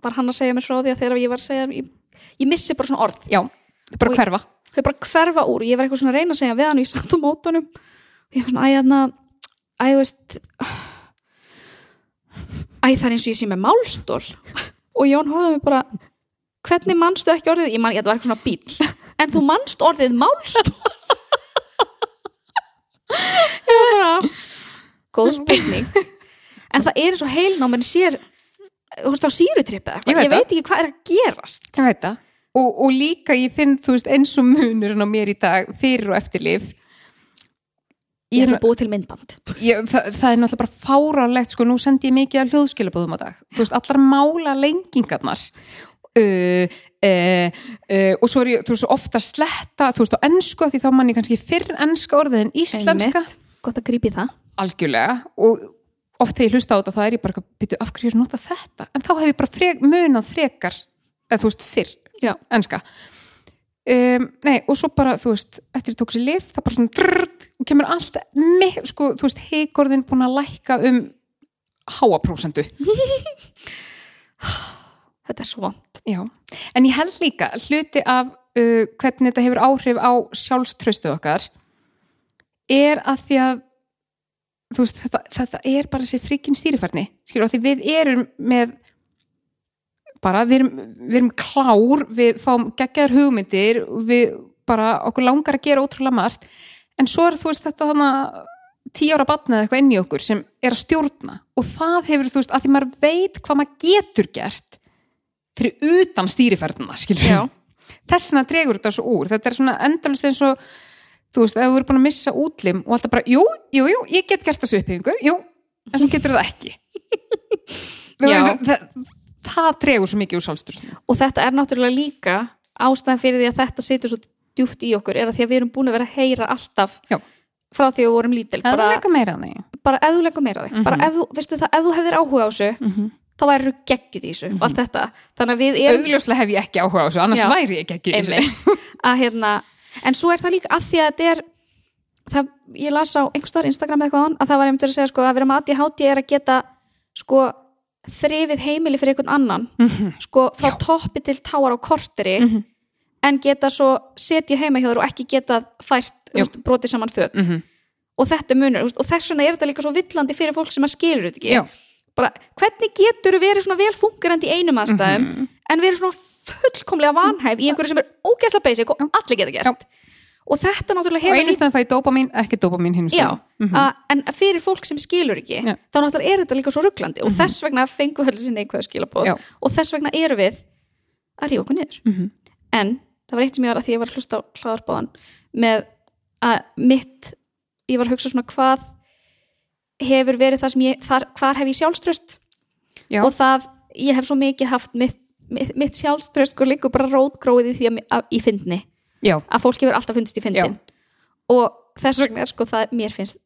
var hann að segja mér frá því að þegar ég var að segja ég, ég missi bara svona orð, Já, er bara hverfa. þau bara hverfa úr. Ég var eitthvað svona að reyna að segja við hann og ég satt á mótunum og ég var svona, æ, hérna æ, þú veist æ, það er eins og ég sé með málstól. Og Jón horfði á mig bara hvernig manstu ekki orðið? Ég man, þetta var eitthvað svona bíl en þú manst orðið málstól? Ég var bara góð spurning. En það er eins og menn sér þú veist á sírutrippið Ég eitthvað. Veit ég veit ekki hvað er að gerast. Ég veit það. Og, og líka ég finn, þú veist, eins og munurinn á mér í dag fyrir og eftir lif ég er að búið til myndband. Ég, það, það er náttúrulega bara fáránlegt sko, nú sendi ég mikið af hljóðskilabóðum á dag. Þú veist, allar mála lengingarnar uh, uh, uh, og svo er ég, veist, ofta að sletta þú veist, á ennsku, því þá mann ég kannski fyrr ennska orðið en íslenska. Einmitt. gott að grípi það. Algjörlega. Og oft þegar ég hlusta á þetta það er ég bara, byrju, af hverju er nota þetta? En þá hef ég bara frek, munað frekar eða þú veist, fyrr, Já. enska. Um, nei, og svo bara þú veist, eftir ég tók sér lif það bara svona drrrt, og kemur allt með, sko, þú veist, heikorðin búin að lækka um háaprósendu þetta er svo vond Já, en ég held líka hluti af uh, hvernig þetta hefur áhrif á sjálfströstuð okkar er að því að þú veist, þetta, þetta er bara þessi frikinn stýrifærni, skilur, því við erum með bara, við erum, við erum klár við fáum geggjaður hugmyndir við bara, okkur langar að gera ótrúlega margt, en svo er þú veist þetta þannig tíu ára batna eða eitthvað inn í okkur sem er að stjórna og það hefur, þú veist, að því maður veit hvað maður getur gert fyrir utan stýriferðina, skilur Já. þess vegna dregur þetta svo úr þetta er svona endalist eins og þú veist, ef þú eru búin að missa útlim og alltaf bara, jú, jú, jú, ég get gert þessu uppbyggingu jú, en svo getur það ekki. Veist, það, það dregur svo mikið úr sjálfstyrstinu og þetta er náttúrulega líka ástæðan fyrir því að þetta situr svo djúpt í okkur er að því að við erum búin að vera að heyra alltaf Já. frá því að við vorum lítil. Bara, líka meira því. Bara leggur meira þig Mhm. bara ef þú, veistu það, ef þú hefðir áhuga á þessu Mhm. þá væri þú geggjuð í þessu og allt þetta, þannig að við erum augljóslega hef ég ekki áhuga á þessu annars Já. væri ég ekki í þessu. Að hérna, en svo er það líka að því að þetta er það, ég las á einhvers staðar Instagram eða eitthvað að það var einmitt að segja sko að vera með ADHD er að geta sko þrifið heimili fyrir einhvern annan Mhm. sko frá toppi til táar á korteri Mhm. en geta svo setið heima hjá þér og ekki geta fært úst, brotið saman föt Mhm. og þetta munur úst, og þess vegna er þetta líka svo villandi fyrir fólk sem að skilur þetta ekki Já. bara, hvernig getur verið svona vel fungerandi í einum aðstæðum Mhm. en verið svona fullkomlega vanhæf í einhverju sem er ógæsla basic og allir geta gert og þetta náttúrulega og hefur einu stæðan fæ ég dópamin, ekki dópamin hinn Já, Mhm. að, en fyrir fólk sem skilur ekki Já. þá náttúrulega er þetta líka svo rugglandi og þess vegna fengu höll sinni einhverju skilabóð Já. og þess vegna eru við að rífa okkur niður Mhm. en það var eitt sem ég var að því ég var að hlusta á hlaðarbáðan með að mitt ég var að hugsa svona hvað hefur verið það sem ég þar, hvar hef ég sjálfströst Já. og það, ég hef svo mikið haft mitt, mitt, sjálfströst sko líka bara rótgróið í því að, að í fyndni. Já, að fólk hefur alltaf fundist í fyndin. Og þess vegna er sko það mér finnst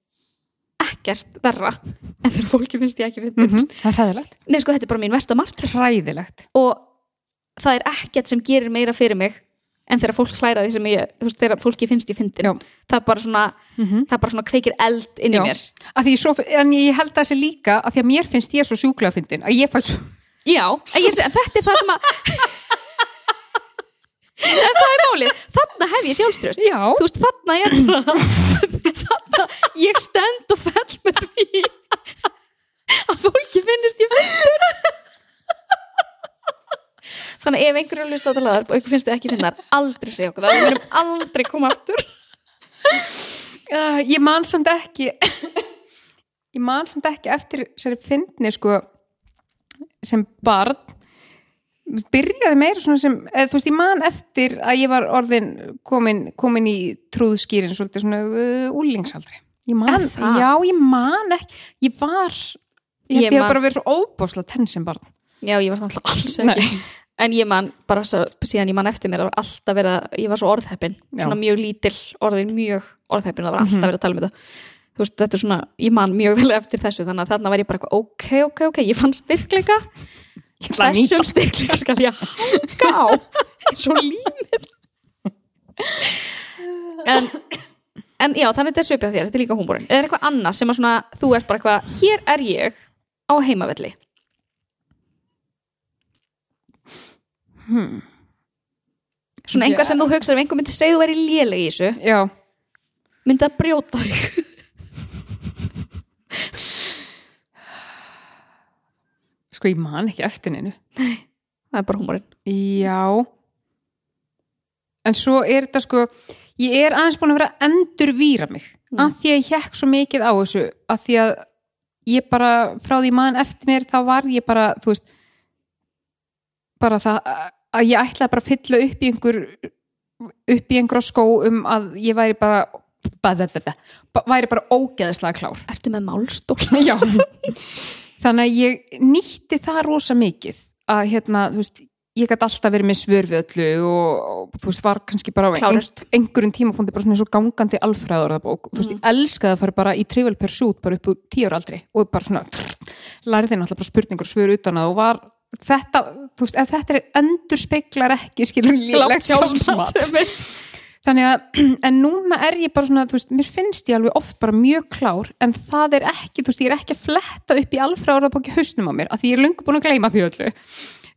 ekkert verra en þegar fólki finnst ég ekki fyndin. Mhm. það er hræðilegt. Nei sko þetta er bara mín versta martur hræðilegt. Og það er ekkert sem gerir meira fyrir mig en þegar fólk hlæra því sem ég þú veist þegar fólki finnst ég fyndin. Það er bara svona það er bara svona kveikir eld inn í Já. mér. Ég svo, en ég held að þessi líka að því að mér finnst ég svo sjúklega fyndin að ég fæ svo já, ég, þetta er það sem að en það er málið. Þarna hef ég sjálfströst Já, þú veist þarna er bara þarna, ég stend og fell með því að fólki finnist ég fyndin þannig ef einhverju er að hlusta á þetta lagar og einhver finnst þau ekki finnar, aldrei segja okkur það. Við verðum aldrei koma aftur. Uh, ég man samt ekki ég man samt ekki eftir sér fyndni sko sem barn byrjaði meira svona sem eða, þú veist, ég man eftir að ég var orðin komin, komin í trúðskýrin svolítið svona uh, úlingsaldri ég man, já, ég man ekki. Ég var, ég held Ég man- bara verið svo óbáslega tenn sem barn. Já, ég var þannig alls ekki. Nei. en ég man, bara svo, síðan ég man eftir mér alltaf verið að, ég var svo orðheppin. Já. svona mjög lítil orðin, mjög orðheppin það var alltaf Mhm. verið að tala um þetta þú veist, þetta er svona, ég man mjög vel eftir þessu þannig að þarna var ég bara eitthvað, ok, ok, ok ég fann styrkleika. Ég ætla að nýta þessum styrkleika skal ég hanga á. Og límið. En en já, þannig þetta er svipið á þér, þetta er líka húmórin. Eða er eitthvað annað sem að svona, þú ert bara eitthvað hér er ég á heimavelli? Hmm. svona einhver Já. sem þú hugsar ef einhver myndi segja þú væri léleg í þessu. Já, myndi það brjóta þig sko ég man ekki eftir neinu. Það er bara húmórin Já. En svo er þetta sko ég er aðeins búin að vera að endurvíra mig Mm. af því að ég hekk svo mikið á þessu af því að ég bara frá því mann eftir mér þá var ég bara þú veist bara það að ég ætlaði bara að fylla upp í einhver upp í einhver skó um að ég væri bara bara, væri bara ógeðislega klár. Ertu með málstól? Já Þannig að ég nýtti það rosa mikið að hérna, þú veist ég gæti alltaf verið með svör við öllu og, og þú veist, var kannski bara á ein, einhverjum tímapunkti bara svona eins og gangandi alfræður og þú veist, ég elskaði að fara bara í Trivial Pursuit bara upp úr tíu ára aldri og bara svona lærði náttúrulega bara spurningur svör utan að og var þetta, þú veist, ef þetta er endur speiklar ekki, skilur lélegt sjálfsmat þannig að, en núna er ég bara svona, þú veist, mér finnst ég alveg oft bara mjög klár, en það er ekki þú veist, ég er ekki að fletta upp í alfræðorðabóki hausnum á mér, af því ég er löngu búin að gleyma því öllu.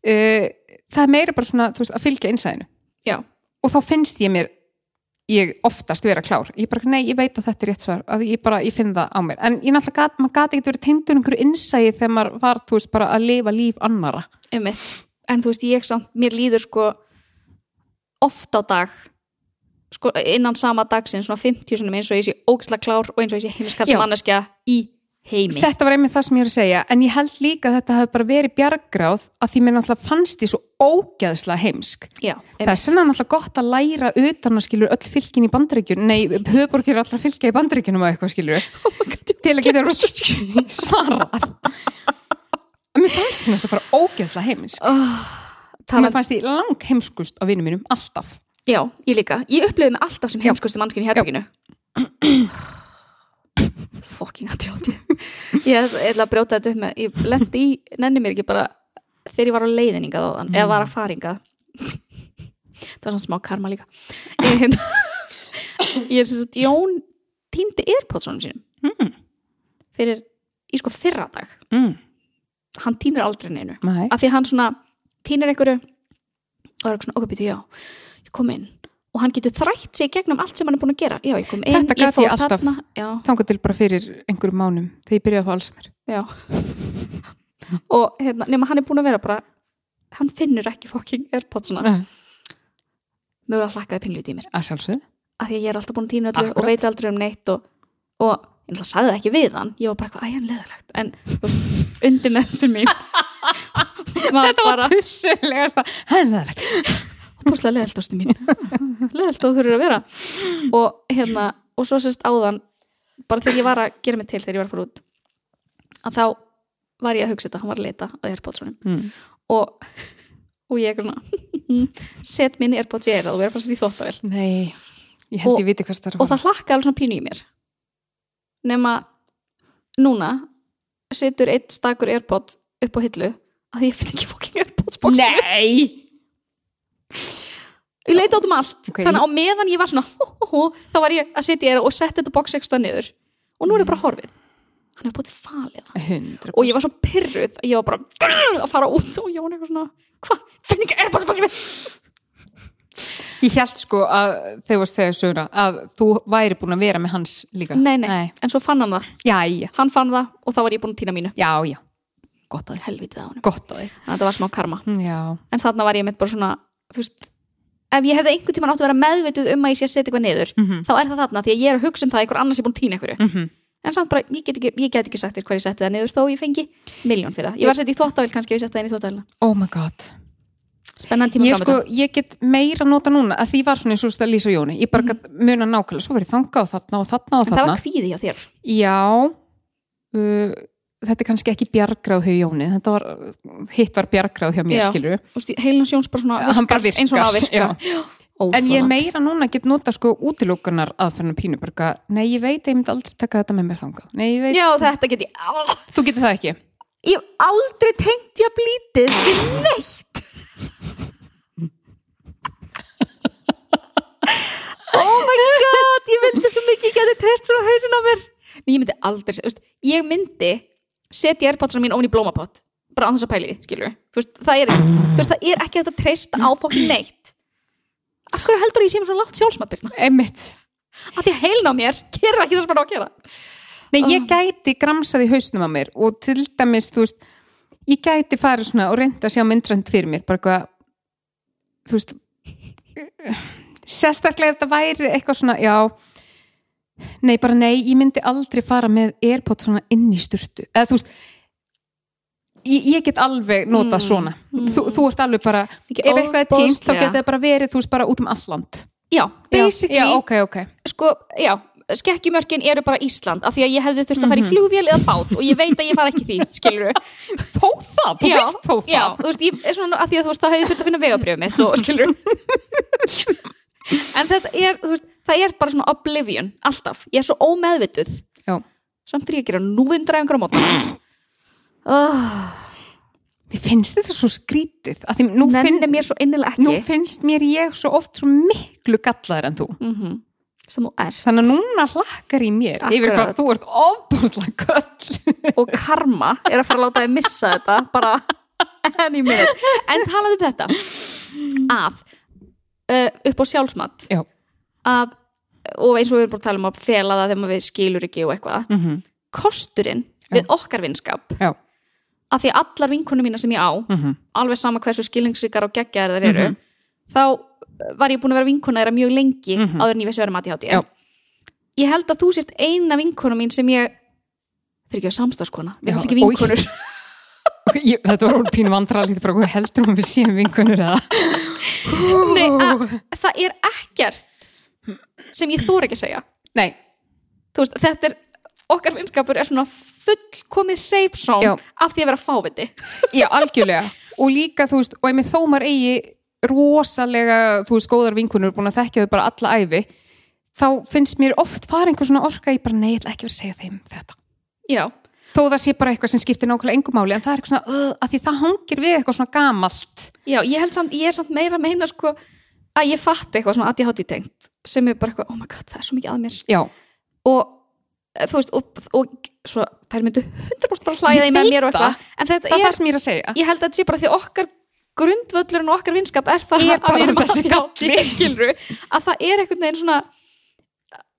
Uh, það er meira bara svona, þú veist, að fylgja innsæðinu. Já, og þá finnst ég mér ég oftast vera klár, ég bara, nei, ég veit að þetta er rétt svar, að ég bara, ég finn það á mér. En ég náttúrulega, gat, maður gati ekki verið tengdur einhverju innsæði þegar maður var, þú veist, bara að lifa líf annara einmitt. En þú veist, ég samt, mér líður sko oft á dag sko innan sama dagsinn svona 50 sinum eins og ég sé ógislega klár og eins og ég sé heimiskars Já. manneskja í heimi. Þetta var einmitt það sem ég er að segja en ég held líka að þetta hafi bara verið bjargráð að því mér náttúrulega fannst ég svo ógeðslega heimsk. Já, Það er senna náttúrulega gott að læra utan að skilur öll fylkin í bandaríkjun nei, höfuborgir er allra fylgja í bandaríkjunum og eitthvað skilur til að geta svarað. En mér fannst náttúrulega bara ógeðslega heimsk. Oh, mér fannst ég lang heimskust á vinnum mínum alltaf Já, ég líka. Ég upplifði mig alltaf sem heimskustu mannskinn í herbygginu Fucking að tjáti ég ætla ég að brjóta þetta upp með ég lendi í, nenni mér ekki bara þegar ég var á leiðiningað á þann eða var að faringað það var svona smá karma líka. En, ég er sem sagt Jón týndi Airpodsonum sínum. Mm. fyrir í sko fyrra dag. Mm. hann týnir aldrei neinu. Nei. af því hann svona týnir einhverju og er eitthvað svona, okkur býtu, já, ég kom inn og hann getur þrætt sig gegnum allt sem hann er búin að gera já, ég kom inn, fór ég alltaf. þarna Þangað til bara fyrir einhverjum mánum þegar ég byrjaði að fá Alzheimer. og hérna, nema hann er búin að vera bara hann finnur ekki fucking Airpodsuna Nei. mögulega hlakkaði pinglítið í mér Að sjálfsögðu. af því að ég er alltaf búin að týna öllu Akkurat. og veit aldrei um neitt og, og ég náttúrulega sagði það ekki við hann ég var bara eitthvað, æ, hann leðilegt en undir mentur mín var Þetta var bara tussulegasta. Búslega leðilt ástu mín leðilt á þú þurfur að vera og hérna, og svo sérst áðan bara þegar ég var að gera mig til þegar ég var að fara út að þá var ég að hugsa þetta, hann var að leita að Airpodsonum Mm. og, og ég er svona set minni Airpods í eirað og vera bara sér í þóttavel Nei, ég held Og- ég viti hvað það er að og það hlakka alveg svona pínu í mér nema núna setur eitt stakur Airpod upp á hillu að ég finn ekki fokking Airpods mitt. Nei! Ég leita át um allt Ok. þannig að á meðan ég var svona hó, hó, hó, þá var ég að setja eirað og setja þetta box ekstra niður og nú er það bara horfið hann er búin falið það 100%. og ég var svo pyrruð að ég var bara að fara út og Jón eitthvað svona hvað, finn ekki Airpods boxið mitt Ég held sko að þú varst segja söguna að þú væri búin að vera með hans líka. nei, nei, en svo fann hann það Jæja. hann fann það og þá var ég búin að týna mínu Já, já. Gott að þið. helvitið á hann Gott að þið. þetta var smá karma Já. en þarna var ég mitt bara svona þú veist, ef ég hefði einhvern tímann átt að vera meðvituð um að ég sé að setja eitthvað niður Mhm. þá er það þarna því að ég er að hugsa um það að einhver annars er búin að týna einhverju Mm -hmm. en samt bara, ég get ekki, ég get ekki sagt þér hvað ég setti það niður þó ég fengi miljón fyrir það ég var setja í þvóttavél kannski ef ég setti það inn í þvóttavél Oh my god. spennan tíma Ég sko, ég get meira nota núna að því var svona eins og stað Lísa Jóni. Ég bara gat muna nákvæmlega, svo verið þanga og þarna og þarna og þarna. Þetta er kannski ekki bjargráð hjá Jóni. Þetta var, hitt var bjargráð hjá mér, Já. skilur heilin sjóns bara svona Hann bara virkar. eins og hann á að já. virka En ég meira núna get nota sko útilókunar aðferðinu pínu bara, eitthvað, nei ég veit ég myndi aldrei taka þetta með mér þangað nei ég veit, já þetta get ég ah, þú getur það ekki ég hef aldrei tengt ég að blítið við neitt oh my god ég vildi svo mikið ég geti treyst svona hausin á mér Nei, ég myndi aldrei, ég myndi setja airpodsana mín ofan í blómapott bara á þess að pæli, skilur veist, það, er, veist, það er ekki hægt að treysta á fokkin neitt. Af hverju heldur ég mér svona látt sjálfsmatbyrna Einmitt. af því að heilin á mér gerir ekki það sem hann á að gera. Nei, ég gæti gramsað í hausnum á mér og til dæmis, þú veist ég gæti farið svona og reynda að sjá myndrænt fyrir mér, bara eitthvað þú veist sérstaklega ef þetta væri eitthvað svona, já nei, bara nei, ég myndi aldrei fara með Airpods svona inn í sturtu. Eða þú veist ég, ég get alveg nota Mm, svona. Mm. þú, þú ert alveg bara, Ekki ef eitthvað er tímt þá getur það bara verið, þú veist, bara út um alland já, basically já, ok, ok. Sko, já, skekkjumörkin eru bara Ísland af því að ég hefði þurft að fara í Mhm. flugvél eða bát og ég veit að ég fara ekki því, skilur þó það, þú veist þó það. já, þú veist, ég er svona að því að þú veist, það hefði þurft að finna vegabrjöfum en þetta er, veist, það er bara svona oblivion, alltaf, ég er svo ómeðvituð. Já. samt ég að gera núvindræðingur á mótana oh, Mér finnst þetta svo skrítið að því nú, finn, mér nú finnst mér ég svo oft svo miklu gallaður en þú. Mm ert. Þannig að núna hlakkar í mér yfir hvað Akkurat. þú ert ofbúslega köll. Og karma er að fara að láta þið missa þetta bara any minute en talaðu um þetta. Að upp á sjálfsmat Já. að, og eins og við erum bara að tala um að fela það þegar við skilur ekki og eitthvað mm -hmm. kosturinn við okkar vinskap Já. að því allar vinkunum mína sem ég á Mm alveg sama hversu skilningsríkar og geggjaðar þær eru Mhm. þá var ég búin að vera vinkuna þeirra mjög lengi Mhm. áður en ég vissi að vera mati hátti Já. ég held að þú sért eina vinkuna mín sem ég fyrir ekki að samstagskona við erum ekki vinkunur ég, Þetta var hún pínu vandralítið bara hvað heldur hún við séum vinkunur eða Nei, að, það er ekkert sem ég þóra ekki að segja. Nei, þú veist, þetta er okkar vinskapur er svona fullkomið safe zone Já. af því að vera fáviti. Já, algjörlega. Og líka, þú veist, og ef mér þó maður eigi rosalega, þú veist, góðar vinkunur búin að þekkja þau bara alla æfi þá finnst mér oft fara einhver svona orka í bara, nei, ég ætla ekki að vera að segja þeim þetta. Já, þó það sé bara eitthvað sem skiptir nákvæmlega engum máli en það er eitthvað svona, uh, að því það hangir við eitthvað svona gamalt. Já, ég held samt, ég er samt meira að meina sko að ég fatt eitthvað svona ADHD tengt sem er bara eitthvað, oh my god, það er svo mikið að mér. Já, og eh, þú veist, og, og svo þær myndu 100% bara hlæða Ég í með mér og eitthvað. en þetta það er það sem ég er að segja. ég held að þetta sé bara því okkar grundvöllurinn og okkar vinskap er það Er að við erum þessi ADHD skilru, að það er einhvern veginn svona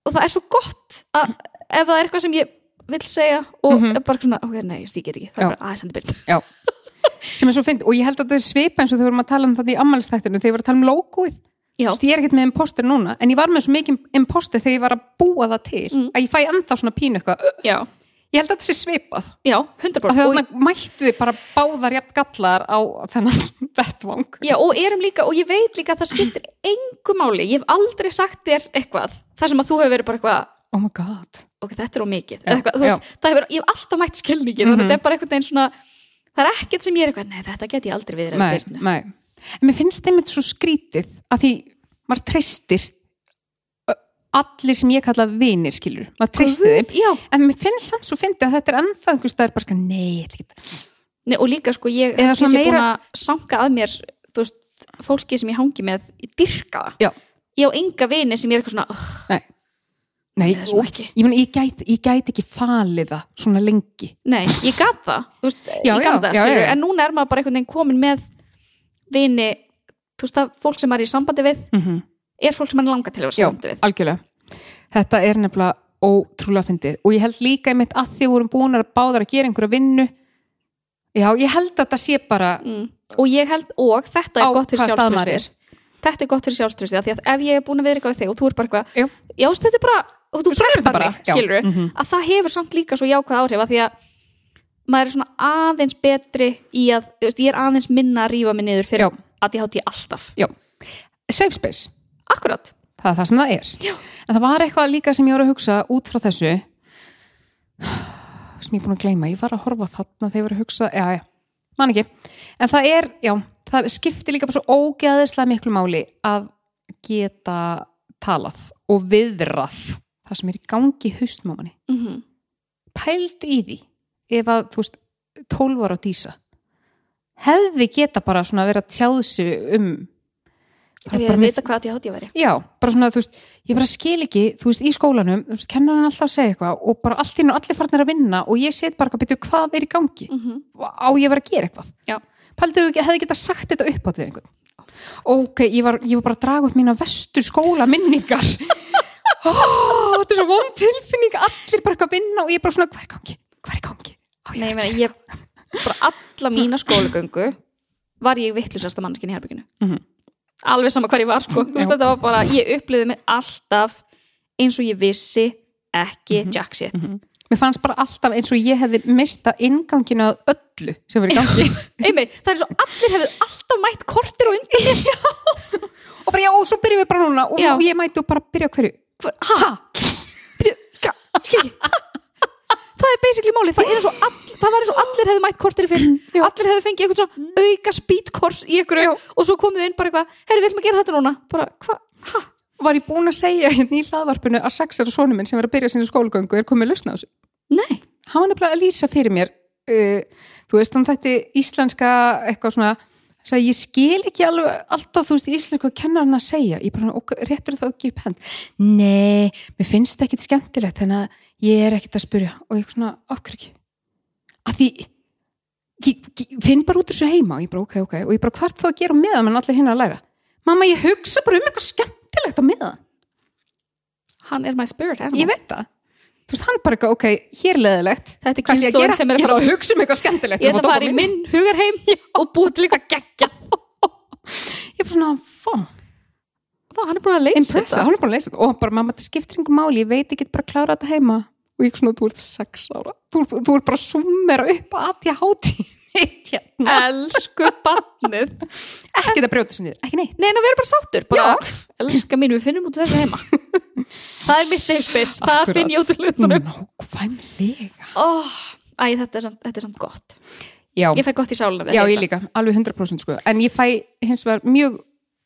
og það er svo gott að ef það er eitthvað sem ég vill segja og Mhm. er bara svona, ok, nei, ég get ekki. Það er bara aðeins endur byrjt sem er svo fynd og ég held að þetta er svipa eins og þau vorum að tala um þetta í ammælstættinu þegar ég var að tala um logoið ég er ekkert með imposter núna en ég var með svo mikið imposter þegar ég var að búa það til Mm. að ég fæ enda svona pínu eitthvað ég held að þetta sé svipað. Já, og 100% þegar og, og... mættu við bara báðar jafn gallar á þennan vettvang. Já, og erum líka, og ég veit líka að það skiptir engu máli, ég hef aldrei sagt þér eitthvað, þar sem að þú hefur verið bara eitthvað oh my god. ok, þetta er of mikið. Já, Eða eitthvað, þú veist, það hefur, ég hef alltaf mætt skilningin Mhm. og þetta er bara einhvern veginn svona það er ekkert sem ég er eitthvað, nei þetta get ég aldrei við nei, nei. en mér finnst þeim þetta svo skrítið að því maður treystir allir sem ég kalla vinir skilur, maður treystir þeim. Já, en mér finnst samt svo fyndið að þetta er ennþá einhvers bara, nei, ég ætla ekki nei, og líka sko ég ég svona sé búin meira- að sanka að mér þú veist, fólki sem ég hangi með ég dyrka það, ég á enga vini sem ég er eitthvað svona, oh, nei, nei það er svona og- ég, meni, ég, gæti, ég gæti ekki falið það svona lengi. Nei, ég gat það, veist, Já, ég já, það já. en núna er maður bara einhvern veginn komin með vini, þú veist það fólk sem maður er í sambandi við, mm -hmm. Er fólk sem maður langar til að vera Já, sambandi við. algjörlega. Þetta er nefnilega ótrúlega fyndið. Og ég held líka einmitt að því vorum búin að báðar að gera einhverja vinnu já, ég held að þetta sé bara mm. og ég held, og þetta er gott fyrir sjálfströstið þetta er gott fyrir sjálfströstið því að ef ég er búin að eitthvað við þig og þú er bara eitthvað já, þú þetta er bara, og þú breytar bara, mig, já. skilur Mhm. að það hefur samt líka svo jákvæð áhrif að því að maður er svona aðeins betri í að, þú ég er aðeins minna að rífa mig niður fyrir Já. að ég hátt ég alltaf. Safe space, akkurat, það er það sem það er. Já. en það var eitthvað líka sem ég var að hugsa út frá þessu. Sem ég er búin að gleyma, ég var að horfa á þarna þegar ég var að hugsa, já, já, man ekki. En það er, já, það skiptir líka bara svo ógeðislega miklu máli að geta talað og viðrað það sem er í gangi í haustmámanni mm -hmm. pælt í því ef að, þú veist, 12 ára dísa. Hefði geta bara svona verið að tjáðu sig um ef ég er að hvað ég hátt ég væri Já, bara svona, þú veist, ég bara skil ekki, þú veist, í skólanum, þú veist, kennar hann alltaf að segja eitthvað og bara allt í nú allir farnir að vinna og ég set bara eitthvað byrju hvað er í gangi mm -hmm. á ég að vera að gera eitthvað. Já. Pældur þú ekki, hefði getað sagt þetta upp átt við einhvern. Ok, ég var, ég var bara að draga upp mína vestur skóla minningar. oh, þetta er svo von tilfinning, allir bara að vinna og ég bara svona, hvað er í gangi? Hvað er í gangi? Á ég Nei, að ég, bara alla mína skólagöngu var ég vittlusasta mannskinn í herbygginu Mhm. Alveg sama hvar ég var sko. Þetta var bara, ég upplýði mig alltaf eins og ég vissi ekki Mhm. jack shit. Mér fannst bara alltaf eins og ég hefði mista inganginu að öllu sem verið gangi. einmitt, það er og allir hefðu alltaf mætt kortir og undan mér og bara já, og svo byrjum við bara núna og, og ég mæti og bara byrja hverju. Hver- ha, Bíddu, ga- skil ekki það er basically máli, það all, það var eins og allir hefðu mætt kortir fyrir Já. allir hefðu fengið eitthvað svona auka speedkors í Já. og svo komið inn bara eitthvað, herri, við ætlum að gera þetta núna bara, hvað, ha var ég búin að segja hérna í hlaðvarpinu að sexar og sonu minn sem er að byrja sinni skólagöngu er komið að lusna á þessu. Nei, Hann var nefnilega að lýsa fyrir mér uh, þú veist, hann þætti íslenska eitthvað svona sagði, ég skil ekki alveg alltaf þú veist íslensku að kenna hann að segja. Ég bara, ok, réttur það ekki upp hend nei, mér finnst það ekkit skemmtilegt þannig að ég er ekkit að spyrja. Og ég svona, okkur ekki? Að því ég, ég finn bara út þessu heima og ég bara, ok, ok, og ég bara, hvert þá að gera meðan en allir hinn að læra? Mamma, ég hugsa bara um eitthvað skemmtilegt á meðan. Hann er my spirit animal. Ég veit það þú veist, hann bara eitthvað, ok, hér er leðilegt Þetta er gera? sem er að fara að hugsa um eitthvað skemmtilegt. Ég ætla að fara í minn hugarheim og búið til eitthvað geggja ég er bara svona, fó, Vá, hann er búin að leysa impressa, þetta. hann er búin að leysa þetta. Og bara, mamma, þetta skiptir einhver máli, ég veit ekki bara að klára þetta heima. Og ég svona, þú ert sex ára. Þú, þú ert bara að summera upp að ég háti mitt hérna. Elsku barnið. Ekki það brjóta sér niður, ekki neitt. Nei, en að vera bara sáttur bara, Elska mín, við finnum út af þessu heima. Það er mitt safe space. Það finn ég út af hlutunum. Nákvæmlega. Oh, Æ, þetta er, samt, þetta er samt gott. Já, Ég fæ gott í sáluna við já, ég líka, alveg 100% sko. En ég fæ hins vegar mjög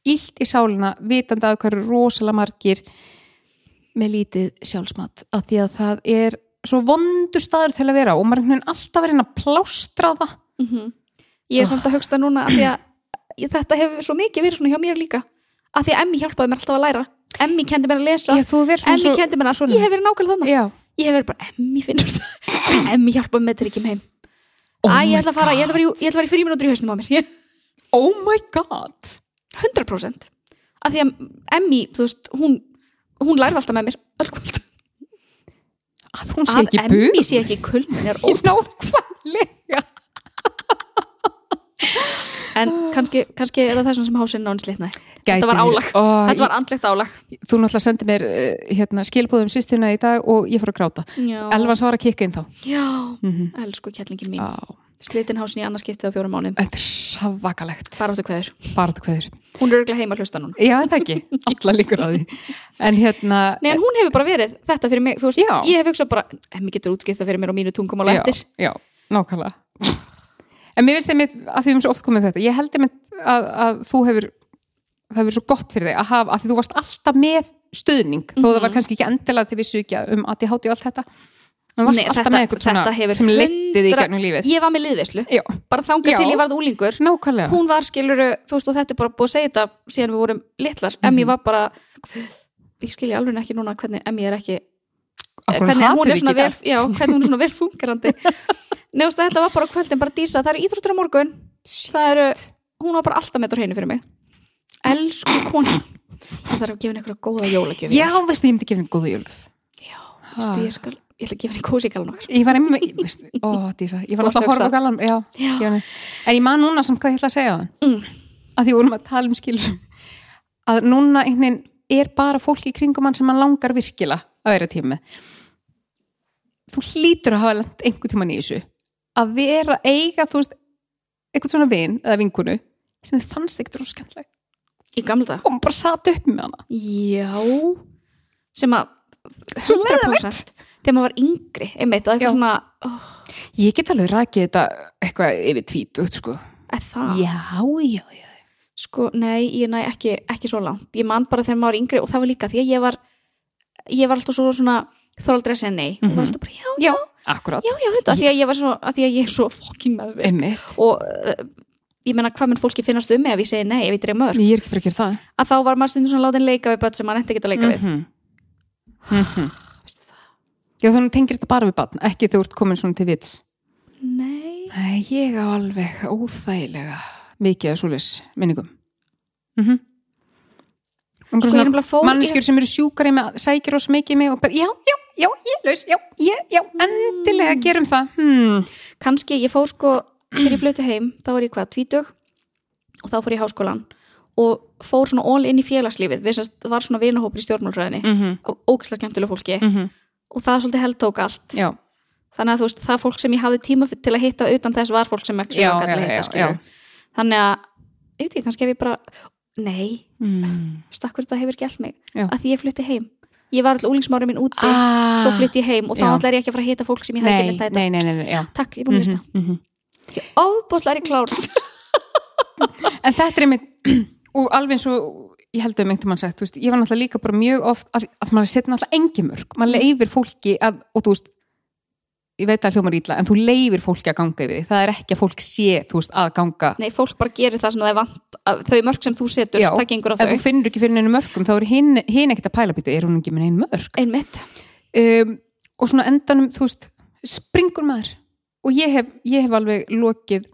illt í sálina, vitandi að hverju rosalega margir með lítið sjálfsmat að því að það er svo vondur staður til að vera og maður er alltaf reyna að plástra það Mhm. Ég er samt að hugsta núna að að þetta hefur svo mikið verið svona hjá mér líka. Að því að Emmi hjálpaði mér alltaf að læra. Emmi kendi mér að lesa. Já, svona Emmi svo kendi mér að ég hef verið nákvæmlega þannig Já, ég hef verið bara Emmi finnur það Emmi hjálpaði mér til ekki heim. Oh Æ, ég ætla að fara, ég ætla að fara í, að fríminútur í hausnum á mér. Oh my god. 100% að því að Emmi, þú veist, hún hún lærði alltaf með mér öll kvöld. Að hún sé að ekki Emmi bug sé ekki kulmin er Nákvæmlega en kannski, kannski er það þessum sem hásinn náinn slitnaði. Þetta var álag. Ó, þetta var andlegt álag. Þú náttúrulega sendið mér uh, hérna, skilbúðum sýstina í dag og ég fór að gráta. Já, Elvans var að kikka inn þá. Já. Mm elsku kettlingin mín, Já, slitin hásinn í annarskiptið á fjórum mánuðum. Þetta er svakalegt. Hún er örgulega heima að hlusta núna. Já, en það ekki, alla líkur á því. En hérna Nei, en hún hefur bara verið þetta fyrir mig, þú veist, Já. ég hef hugsað bara Emmi getur útskipt það fyrir mér á mínu tungum já, eftir. já, nákvæmlega En mér finnst einmitt að því við höfum svo oft komið þetta Ég held einmitt að, að þú hefur það hefur svo gott fyrir þig að hafa að því þú varst alltaf með stuðning þó það var kannski ekki endilega til vissu ekki um að þið hátti allt þetta en Nei, þetta- þetta hefur sem leittið í 100 gegnum lífið. Ég var með liðveislu, Já, bara þangað Já. til ég varð úlingur nákvæmlega. Hún var skiluru, þú veist og þetta er bara búið að segja þetta síðan við vorum litlar, Mhm. Emmi var bara ég skilji alveg ekki núna hvernig Emmi er ekki, hvernig hún er svona vel já, hvernig hún er svona vel fungerandi nefnst að þetta var bara kvöldin, bara dísa það eru íþróttur á morgun. Það eru, hún var bara alltaf með þetta á hreinu fyrir mig. Elsku kona. Það þarf að gefa henni einhverja góða jólagjöf. Já, veistu, ég myndi gefa henni góða jólgjöf já veistu, ég, skal, ég ætla að gefa henni kósi galan okkar. Ég var einmitt, veistu, ó, Dísa Ég var alltaf að horfa á galan Já, Já. En ég man núna sem hvað ég ætla að segja Mm. að því vorum að tala um skilur. Að núna einhvern veginn er bara fólk í kringum hann sem hann langar virkilega að vera tíma þú hlýtur að hafa lent einhvern tíman í þessu. Að vera eiga þú veist, einhvern svona vin eða vinkunu sem þið fannst ekkert skemmtileg. Í gamla og hún bara satt upp með hana. Já. Sem að Svo 100% þegar maður var yngri einmitt, eitthvað svona oh, ég get alveg rakið þetta eitthvað yfir tvítugt sko. Já, já, já. Sko, nei, ég næ ekki, ekki svo langt. Ég man bara þegar maður var yngri og það var líka því að ég var ég var alltaf svo svona þoraldri að segja nei og Mhm. var alltaf bara, já, já, já, já, þetta, því að ég var svo, að því að ég er svo fucking með við einmitt og uh, ég meina hvað mun fólki finnast um mig ef ég segi nei, ef ég dreif mörg ég er ekki fyrir að gera það að þá var maður stundum svona látin leika við börn sem maður ekki að leika við Mhm. Mhm. Veistu það? Já, þannig tengir þetta bara við barn, ekki þú ert komin svona til vits. Nei, Nei, ég á alveg óþægilega mikið af svoleiðis minningum. Mm -hmm. sko ég er nefnilega fór Manneskjur sem eru sjúkar í mig, sækir ós mikið í mig og bara, já, já, já, ég er laus, já, já, já, endilega gerum það. Hmm. kannski, ég fór sko þegar ég flutti heim, þá var ég hvað, tvítug og þá fór ég í háskólan og fór svona all inn í félagslífið. Semst var svona vinahópur í stjórnmálfræðinni Mm -hmm. og ógæslega kemtilega fólki. Mm og það svolítið held tók allt. Já, þannig að þú veist, það fólk sem ég hafði tíma til að hitta utan þess var fólk sem ekki var gæti að hitta þannig að, ég veit ekki, kannski ef ég bara nei, mm. stakkur þetta hefur gælt mig Já. að því ég flutti heim ég var alltaf úlingsmári minn úti ah. svo flutti ég heim og þá Já. ætla ég ekki að fara að hitta fólk sem ég nei, nei, já. takk, ég er búin að lista Mm -hmm. ofbóðslega er ég klár En þetta er einmitt og alveg eins og ég held um einhvern mann sagt, veist, ég var náttúrulega líka bara mjög oft að, að maður setja náttúrulega engi mörg maður leifir fólki að, og þú veist ég veit að hljómar ítla, en þú leifir fólki að ganga yfir því, það er ekki að fólk sé veist, að ganga. Nei, fólk bara gerir það sem það er vant þau mörg sem þú setur, Já, það gengur á ef þau. þú finnur ekki fyrir neinu mörgum, þá er hinn, ekkert að pæla býta, er hún ekki með neinu mörg einmitt, um, og svona endanum, þú veist springur maður. Og ég hef, ég hef alveg lokið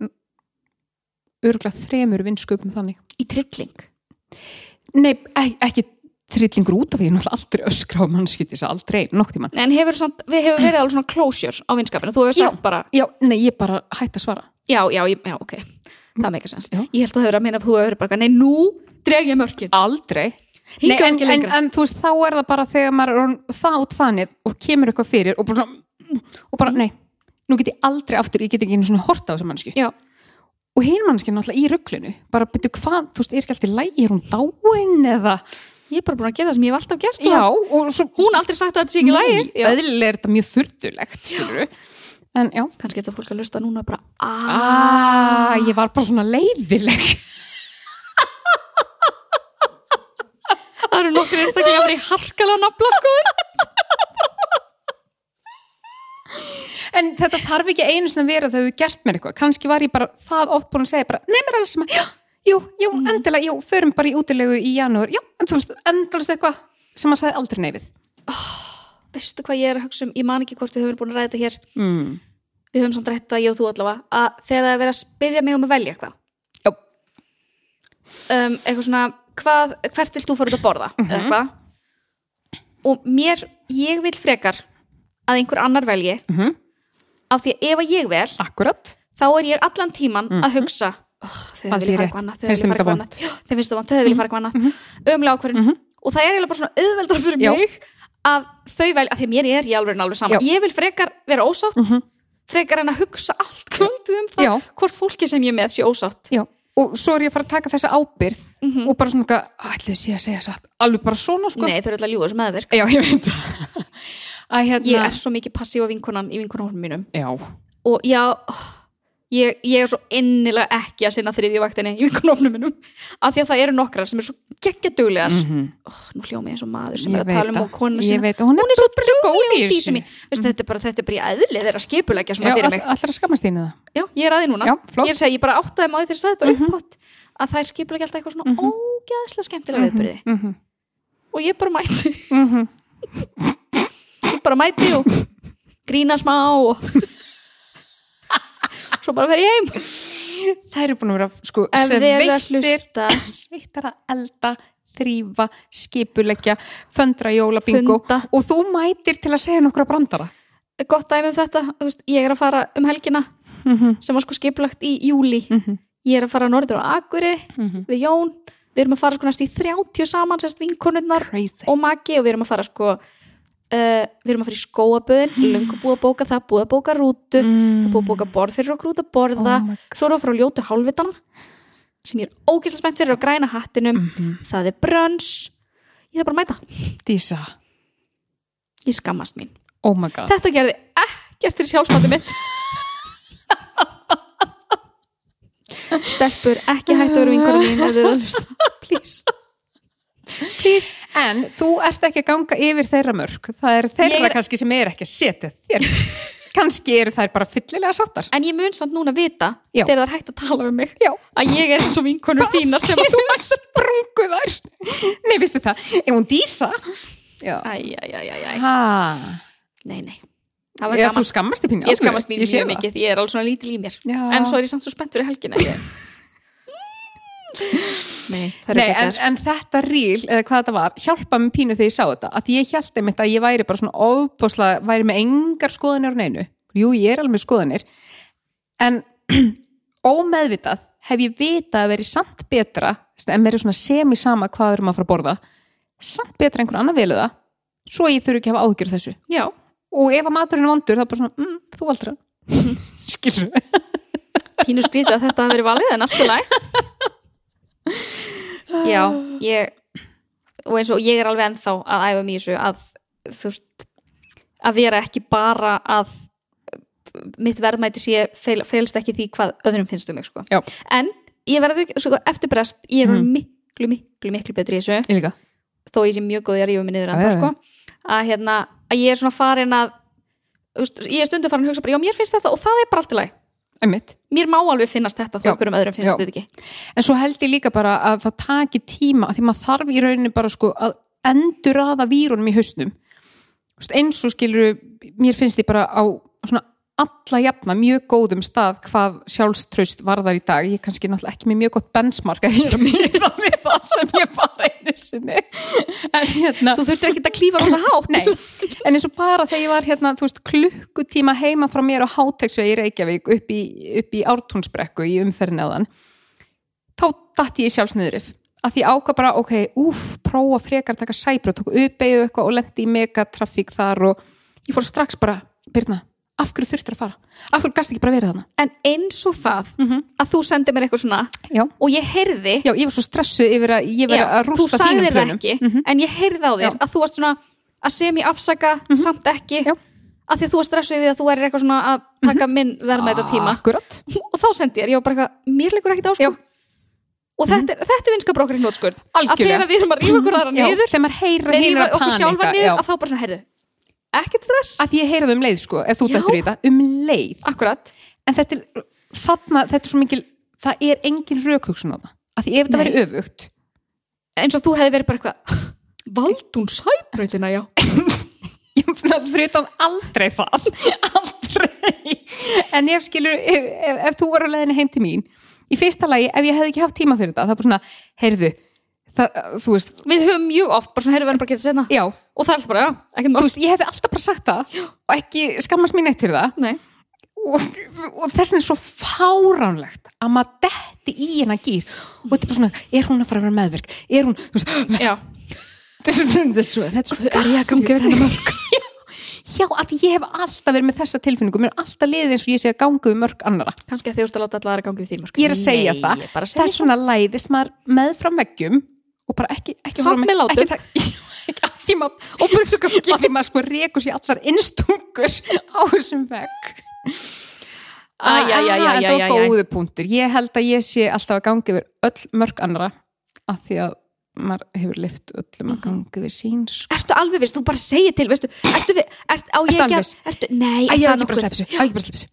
örgulega þremur vinsköpum þannig. Í trilling Nei, ek ekki trillingur út af því, ég er náttúrulega aldrei öskra á mannskjöti þess að aldrei, nokk tíma en hefur, samt, við hefur verið alveg svona closure á vinskapinu, þú hefur Já. sagt bara Já, nei, ég bara hætti að svara. Já, já, ég- já, ok, það meikar sens Já. ég held að þú hefur að meina að þú hefur bara, nei, nú dreg ég mörkin. Aldrei. Nei, en, en, en þú veist, þá er það bara þegar maður út þannig og kemur eitthvað fyrir og bara, og bara nei, nú get ég aldrei aftur, ég get ekki einu svona horta á þessa já, og hinn mannskinn náttúrulega í rugglinu bara byrju hvað, þú veist, er ekki alltaf lægi er hún dáin eða ég er bara búin að gera það sem ég hef alltaf gert Já, og svo hún aldrei sagt að þetta sé ekki lægi já. Öðlilega er þetta mjög furðulegt, skilur En já, kannski er þetta fólk að lusta núna bara aaa, ah, ég var bara svona leiðileg. Það eru nokkur einstaklega að vera í harkalega nafla skoðun en þetta þarf ekki einu sinni að vera þegar við gert mér eitthvað. Kannski var ég bara það oft búin að segja bara, er alveg sem að, já, jú, jú, endilega, jú, förum bara í útilegu í janúar, já, en þú veist, endalist eitthvað sem að sagði aldrei nei við. Veistu hvað ég er að hugsa um, ég man ekki hvort við höfum búin að ræða þetta hér. Mm. við höfum samt rætt það, ég og þú allavega að þegar það er verið að spyrja mig um að velja eitthvað. Já. um, eitthvað svona hvað, hvert vilt þú fór út að borða? Mhm. eða eitthvað. Og mér, ég vil frekar að einhver annar velji. Mhm. af því að ef að ég vel akkurat. þá er ég allan tíman að hugsa oh, í viljað fara eitthvað annað þeim viljað fara eitthvað annað. Já, þeim finnst það vant, þau hefur viljað fara eitthvað annað. ömlega ákvörðin og það er eiginlega bara svona auðveldar fyrir. Já. mig að þau velja, að því mér er ég alveg alveg sama. Já. ég vil frekar vera ósátt Mhm. frekar en að hugsa allt kvöldið um það Já. hvort fólki sem ég með sé ósátt. Já, og svo er ég að fara að taka þessa ábyrð Mhm. og bara svona, ætli sé að segja satt. Alveg bara svona, sko. Nei, þau eru alltaf ljúga sem meðverk Já, ég hérna ég er svo mikið passífa vinkonan í vinkonahófnum mínum. Já, og já, oh, ég, ég er svo innilega ekki að sinna þriðju vaktinni í vinkonahófnum mínum af því að það eru nokkrar sem er svo geggja duglegar Mhm. oh, nú hljóma ég eins og maður sem Ég er að tala um það. konu sinna veit, hún er hún er svo góð í þessu. því Veistu, þetta, er bara, þetta er bara í eðli þeirra skipulegja svona Já, fyrir all, mig allar að skammast þínu það. Já, ég er að því núna. Já, ég, er að segja, ég bara áttaði maður þegar ég sagði þetta upphátt að þær skipulegja alltaf eitthvað svona Mhm. ógeðslega skemmtilega viðbyrði mm -hmm. og ég bara mæti. Mm ég bara mæti og grína smá og svo bara fer ég heim Það eru búin að vera, sko, að sveittir hlusta sveittar að elda þrýfa, skipuleggja föndra jólabingo Funda. og þú mætir til að segja nokkra brandara gott dæmi um þetta, veist, ég er að fara um helgina mm -hmm. sem var sko skipulagt í júli Mhm. ég er að fara norður á Akuri Mhm. við Jón, við erum að fara sko næst í 30 saman, sérst vinkonurnar Crazy og Maggi og við erum að fara sko uh, við erum að fara í skóaböðin löngu búið að bóka það, búið að bóka rútu mm. það búið að bóka borð fyrir okkur út að borða. Oh svo erum við að fara á ljótu hálfvitana sem ég er ógeðslega spennt fyrir á græna hattinum. Mhm. það er brönns ég þarf bara að mæta, Dísa, ég skammast mín. Oh þetta gerði ekkert fyrir sjálfsmátti mitt. Stelpur, ekki hægt að vera vinkonum mín please please. En þú ert ekki að ganga yfir þeirra mörg það er þeirra er- kannski sem er ekki að setja þér. Kannski eru þær bara fyllilega sáttar. En ég mun samt núna vita þegar það er hægt að tala um mig Já. að ég er eins og vinkonur þínar sem að þú sprungu þær. Nei, vistu það, ef hún dísa? Já. Æ, æ, æ, æ, æ. Ha. Nei, nei. Já, þú skammast í pínu Ég skammast mín mjög mikið. Ég er alveg svona lítil í mér. Já. En svo er ég samt svo spennt fyrir helgina. Nei, Nei, en, en þetta ríl, eða hvað þetta var hjálpa mér pínu þegar ég sá þetta að ég held einmitt að ég væri bara svona ofbúslega væri með engar skoðanir á neinu. Jú, ég er alveg með skoðanir en ómeðvitað hef ég vitað að veri samt betra en mér er svona semi sama hvað við erum að fara að borða samt betra en einhvern annar velu það svo ég þurfi ekki að hafa áhyggjur þessu. Já, og ef að maturinn er vondur þá bara svona, mm, þú hann skilur pínu skrítið að þetta hafi verið valið en allt í læg Já, ég og eins og ég er alveg ennþá að æfa mér þessu að þú veist að vera ekki bara að mitt verðmæti sé fel, felst ekki því hvað öðrum finnst um mig sko. En ég verði sko, eftir brest ég er mm. miklu, miklu, miklu betri í þessu. Ég þó ég sé mjög góð í að rífa mig niður já, sko, að, hérna, að ég er svona farin að veist, ég er stundu farin að hugsa bara, já mér finnst þetta og það er bara allt í lagi einmitt. Mér má alveg finnast þetta þó Já, okkur um öðrum finnst já. þetta ekki. En svo held ég líka bara að það taki tíma því maður þarf í rauninni bara sko að endur aða vírunum í hausnum. Eins og skilur mér finnst ég bara á svona alla jafna mjög góðum stað hvað sjálfströst varðar í dag. Ég er kannski náttúrulega ekki með mjög gott benchmark að ég er að miða við það sem ég bara einu sinni. En hérna þú þurftir ekki að klífa rosa hátt. Nei, en eins og bara þegar ég var hérna, veist, klukkutíma heima frá mér á Háteksvegi í Reykjavík upp í, upp í Ártúnsbrekku í umferðin áðan þá datt ég í sjálfsniðrif að því ákvað bara, ok, úf, prófa frekar að taka sæbra, tók uppeyju eitthvað og lendi í megatrafík þar og ég fór strax bara, Birna af hverju þurftir að fara? Af hverju gast ekki bara verið þarna? en eins og það Mm að þú sendir mér eitthvað svona Já, og ég heyrði já, ég var svo stressuð yfir að ég verið að rústa þínum plönum ekki Mhm. en ég heyrði á þér Já. að þú varst svona að sem ég afsaka samt ekki Já. að því að þú varst stressuð við að þú erir eitthvað svona að taka minn verðmæta tíma Akkurat og þá sendi ég, ég var bara eitthvað, mér leikur ekkert á sko Já. og þetta, er- þetta er vinskaprókurinn að þegar við erum að rífa okkur aðra Já, niður þegar maður að okkur sjálfa niður já. að þá bara svona, heyrðu ekkert stress. Að ég heyra það um leið sko, ef þú dættur í þetta. Um leið, akkurat, en þetta er þarna, þetta er svo mikil, það er engin rökhugsun á það, að því ef þetta Nei. veri öfugt. Eins og þú hefði verið bara eitthvað Valdún sæbreytina, já. Ég fyrir utan aldrei það. Aldrei. En ef skilur, ef, ef, ef þú var á leiðinni heim til mín í fyrsta lagi, ef ég hefði ekki haft tíma fyrir þetta það er bara svona, heyrðu það, þú veist, Við höfum mjög oft, bara svona heyrðu verðum bara að gera þetta já, og það er alltaf bara, já, ekkert mál. Veist, ég hefði alltaf bara sagt það og ekki skammast mín eitt fyrir það. Nei, og, og þess vegna er svo fáránlegt að maður detti í hennar gýr og þetta er bara svona, er hún að fara að vera meðverk er hún, þú veist, já, þetta er svo þetta er svo er ég að ganga yfir hennar mörg já, að ég hef alltaf verið með þessa tilfinningu. Mér er alltaf liðið eins og ég sé að ganga um mörg annara Kannski að þið úrst að láta allar að ganga við þín mörg ég er að segja Nei, það, það er svona læðist maður með frá veggjum og bara ekki, ekki Samt með látum. ekki, ekki, ekki, ekki maður og bara svo gangi að því maður sko rekur sér allar innstungur á þessum vegg æ, æ. var góðu punktur ég held að ég sé alltaf að gangi yfir öll mörg annara af því að maður hefur lift öllum að gangi yfir sín sko. Ertu alveg viss, þú bara segir til, veistu Ertu við, ert, á ég ekki að ertu, Nei, Æ, er ég ekki nokkuð? slepp þessu, ég ekki bara slepp þessu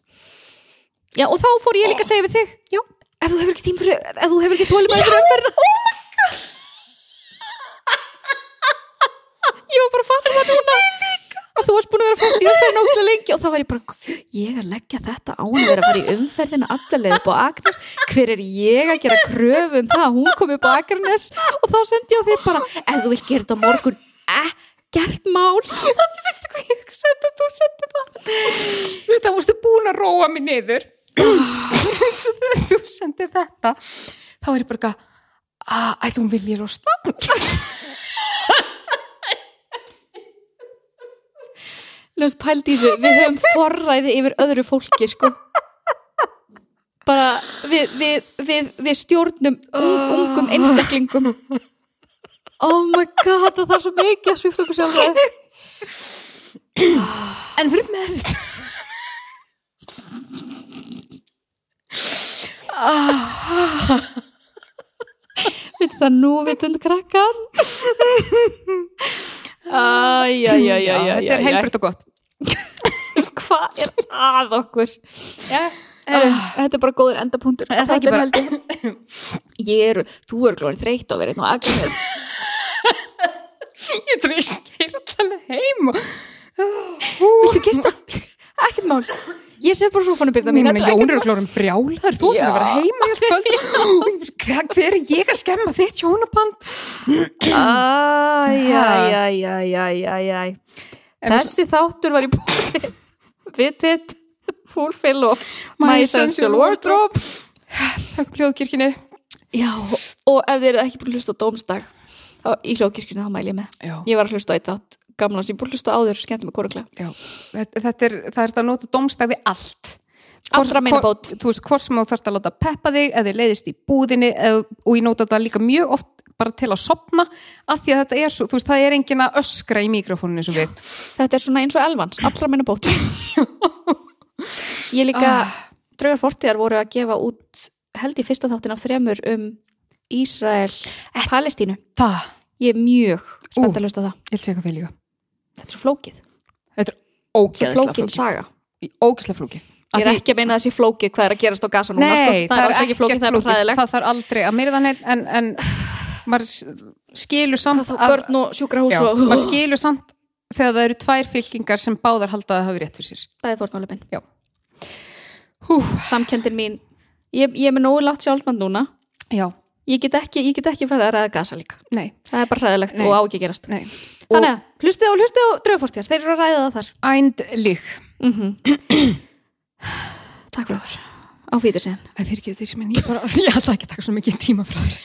Já, og þá fór ég líka að segja við þig Já. Ef þú hefur ekki tím fyrir, ef þú hefur ekki tólum að fyrir umferðina Oh my god Ég var bara að fatta það núna. Og þú varst búin að vera fast í umferðina óslega lengi og þá var ég bara, ég er að leggja þetta á hann að vera að fara í umferðina allarleið upp á Akranes, hver er ég að gera kröfu um það að hún kom upp á Akranes og þá sendi ég á þig bara ef þú vilt gera þetta morgun, ekkert mál. Þannig veistu hvað ég sendi þú sendi það Þú veist það varstu búin að róa mig niður. Þú sendi þetta þá er ég bara eitthvað, "Ah, æ þú viljið rosta Ljóðast pældi í þessu, við höfum forræði yfir öðru fólki, sko. Bara, við, við, við, við stjórnum un, ungum einstaklingum. Oh my god, það er svo mikið að svifta okkur sjálf. En fyrir með Við það nú vitund krakkan. Æjæjæjæjæjæ. Þetta er heilbritt og gott Hvað er að okkur? Já. Þetta er bara góður endapunktur. Er það ekki bara- bara? Ég er, þú er glóðin þreytt á á Akranes. Ég ég skeir alltaf heim Viltu kista? Ekkert mál. Ég sé bara svo fannu byrða mín. Jón eru klórum brjálar Þú ætlar að vera heima Hver, er ég að skemma þitt hjónaband? Æjæjæjæjæjæjæ. Þessi þáttur var í búið. Vitit, Fulfill og My Essential Wardrobe. Takk hljóðkirkjunni Já, og ef þið eru ekki búin að hlusta á Dómsdag þá, í hljóðkirkjunni þá mæl ég með. Já, Ég var að hlusta á eitt þátt gamlan sem ég búin að hlusta á þér skemmtum með korunglega. já. Þetta, er, það er að nota dómstag við allt Allra meina bót. Þú veist, hvort sem þú þarfst að láta peppa þig eða leiðist í búðinni eða, og ég nota þetta líka mjög oft bara til að sopna af því að þetta er svo, þú veist, það er enginn að öskra í mikrofóninu og við Þetta er svona eins og Elvans, allra meina bót. ég líka, draugar fortíðar voru að gefa út held í fyrsta þáttin af þremur um Ísrael, Palestínu. Það, Ég er mjög spennt að hlusta á það. ég vil segja hvað fyrir líka Þetta er svo flókið. Þetta er er flókin flókið saga. Ógeðslega flókið Ég er ekki að meina þessi flókið hvað er að gerast á gasa núna, sko. Nei, það er alls ekki flókið, það er bara hræðilegt. Það þarf aldrei að myrða neitt en, en maður skilur samt þá börn og sjúkrahús já, og maður skilur samt þegar það eru tvær fylkingar sem báðar halda að hafi rétt fyrir sér bæði fórnálefin. Samkendin mín, ég, ég er með nógu látt sjálfmann núna. já, Ég get ekki, ég get ekki fæðið að ræða gasa líka. nei, Það er bara hræðilegt Nei. og á ekki að gerast. nei Þannig að, hlustið á, hlustið á draugafortjar, þeir eru að ræða það þar. Ændlík Mm Takk fyrir. Á síðan. Fyrir en ég bara ég ætla ekki að taka svo mikið tíma frá þér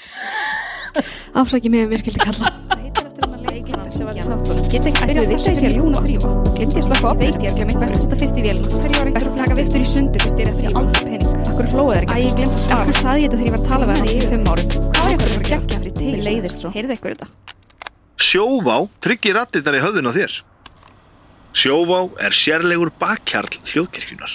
Afsaki mig ef mér skildi kalla. Get ekki byrjað þetta í sér ljúna þrýfa. Glendi að slaka á Veit ég ekki að mitt best að setja fyrst í. Þegar ég var ekki að taka viftur í sundur fyrst ég er eftir í aldrei pening. Akkur hlóða þeir ekki. Æ, ég glemt að svara. Akkur saði ég þetta þegar ég var að tala við hann í fimm árum. Hvað er það að gegja fyrir tegist? Mér leiðist svo. Heyrðu ykkur þetta? Sjóvá tryggir rattirnar í höfðun á þér. Sjóvá er sérlegur bakkjarl hljóðkirkjunar.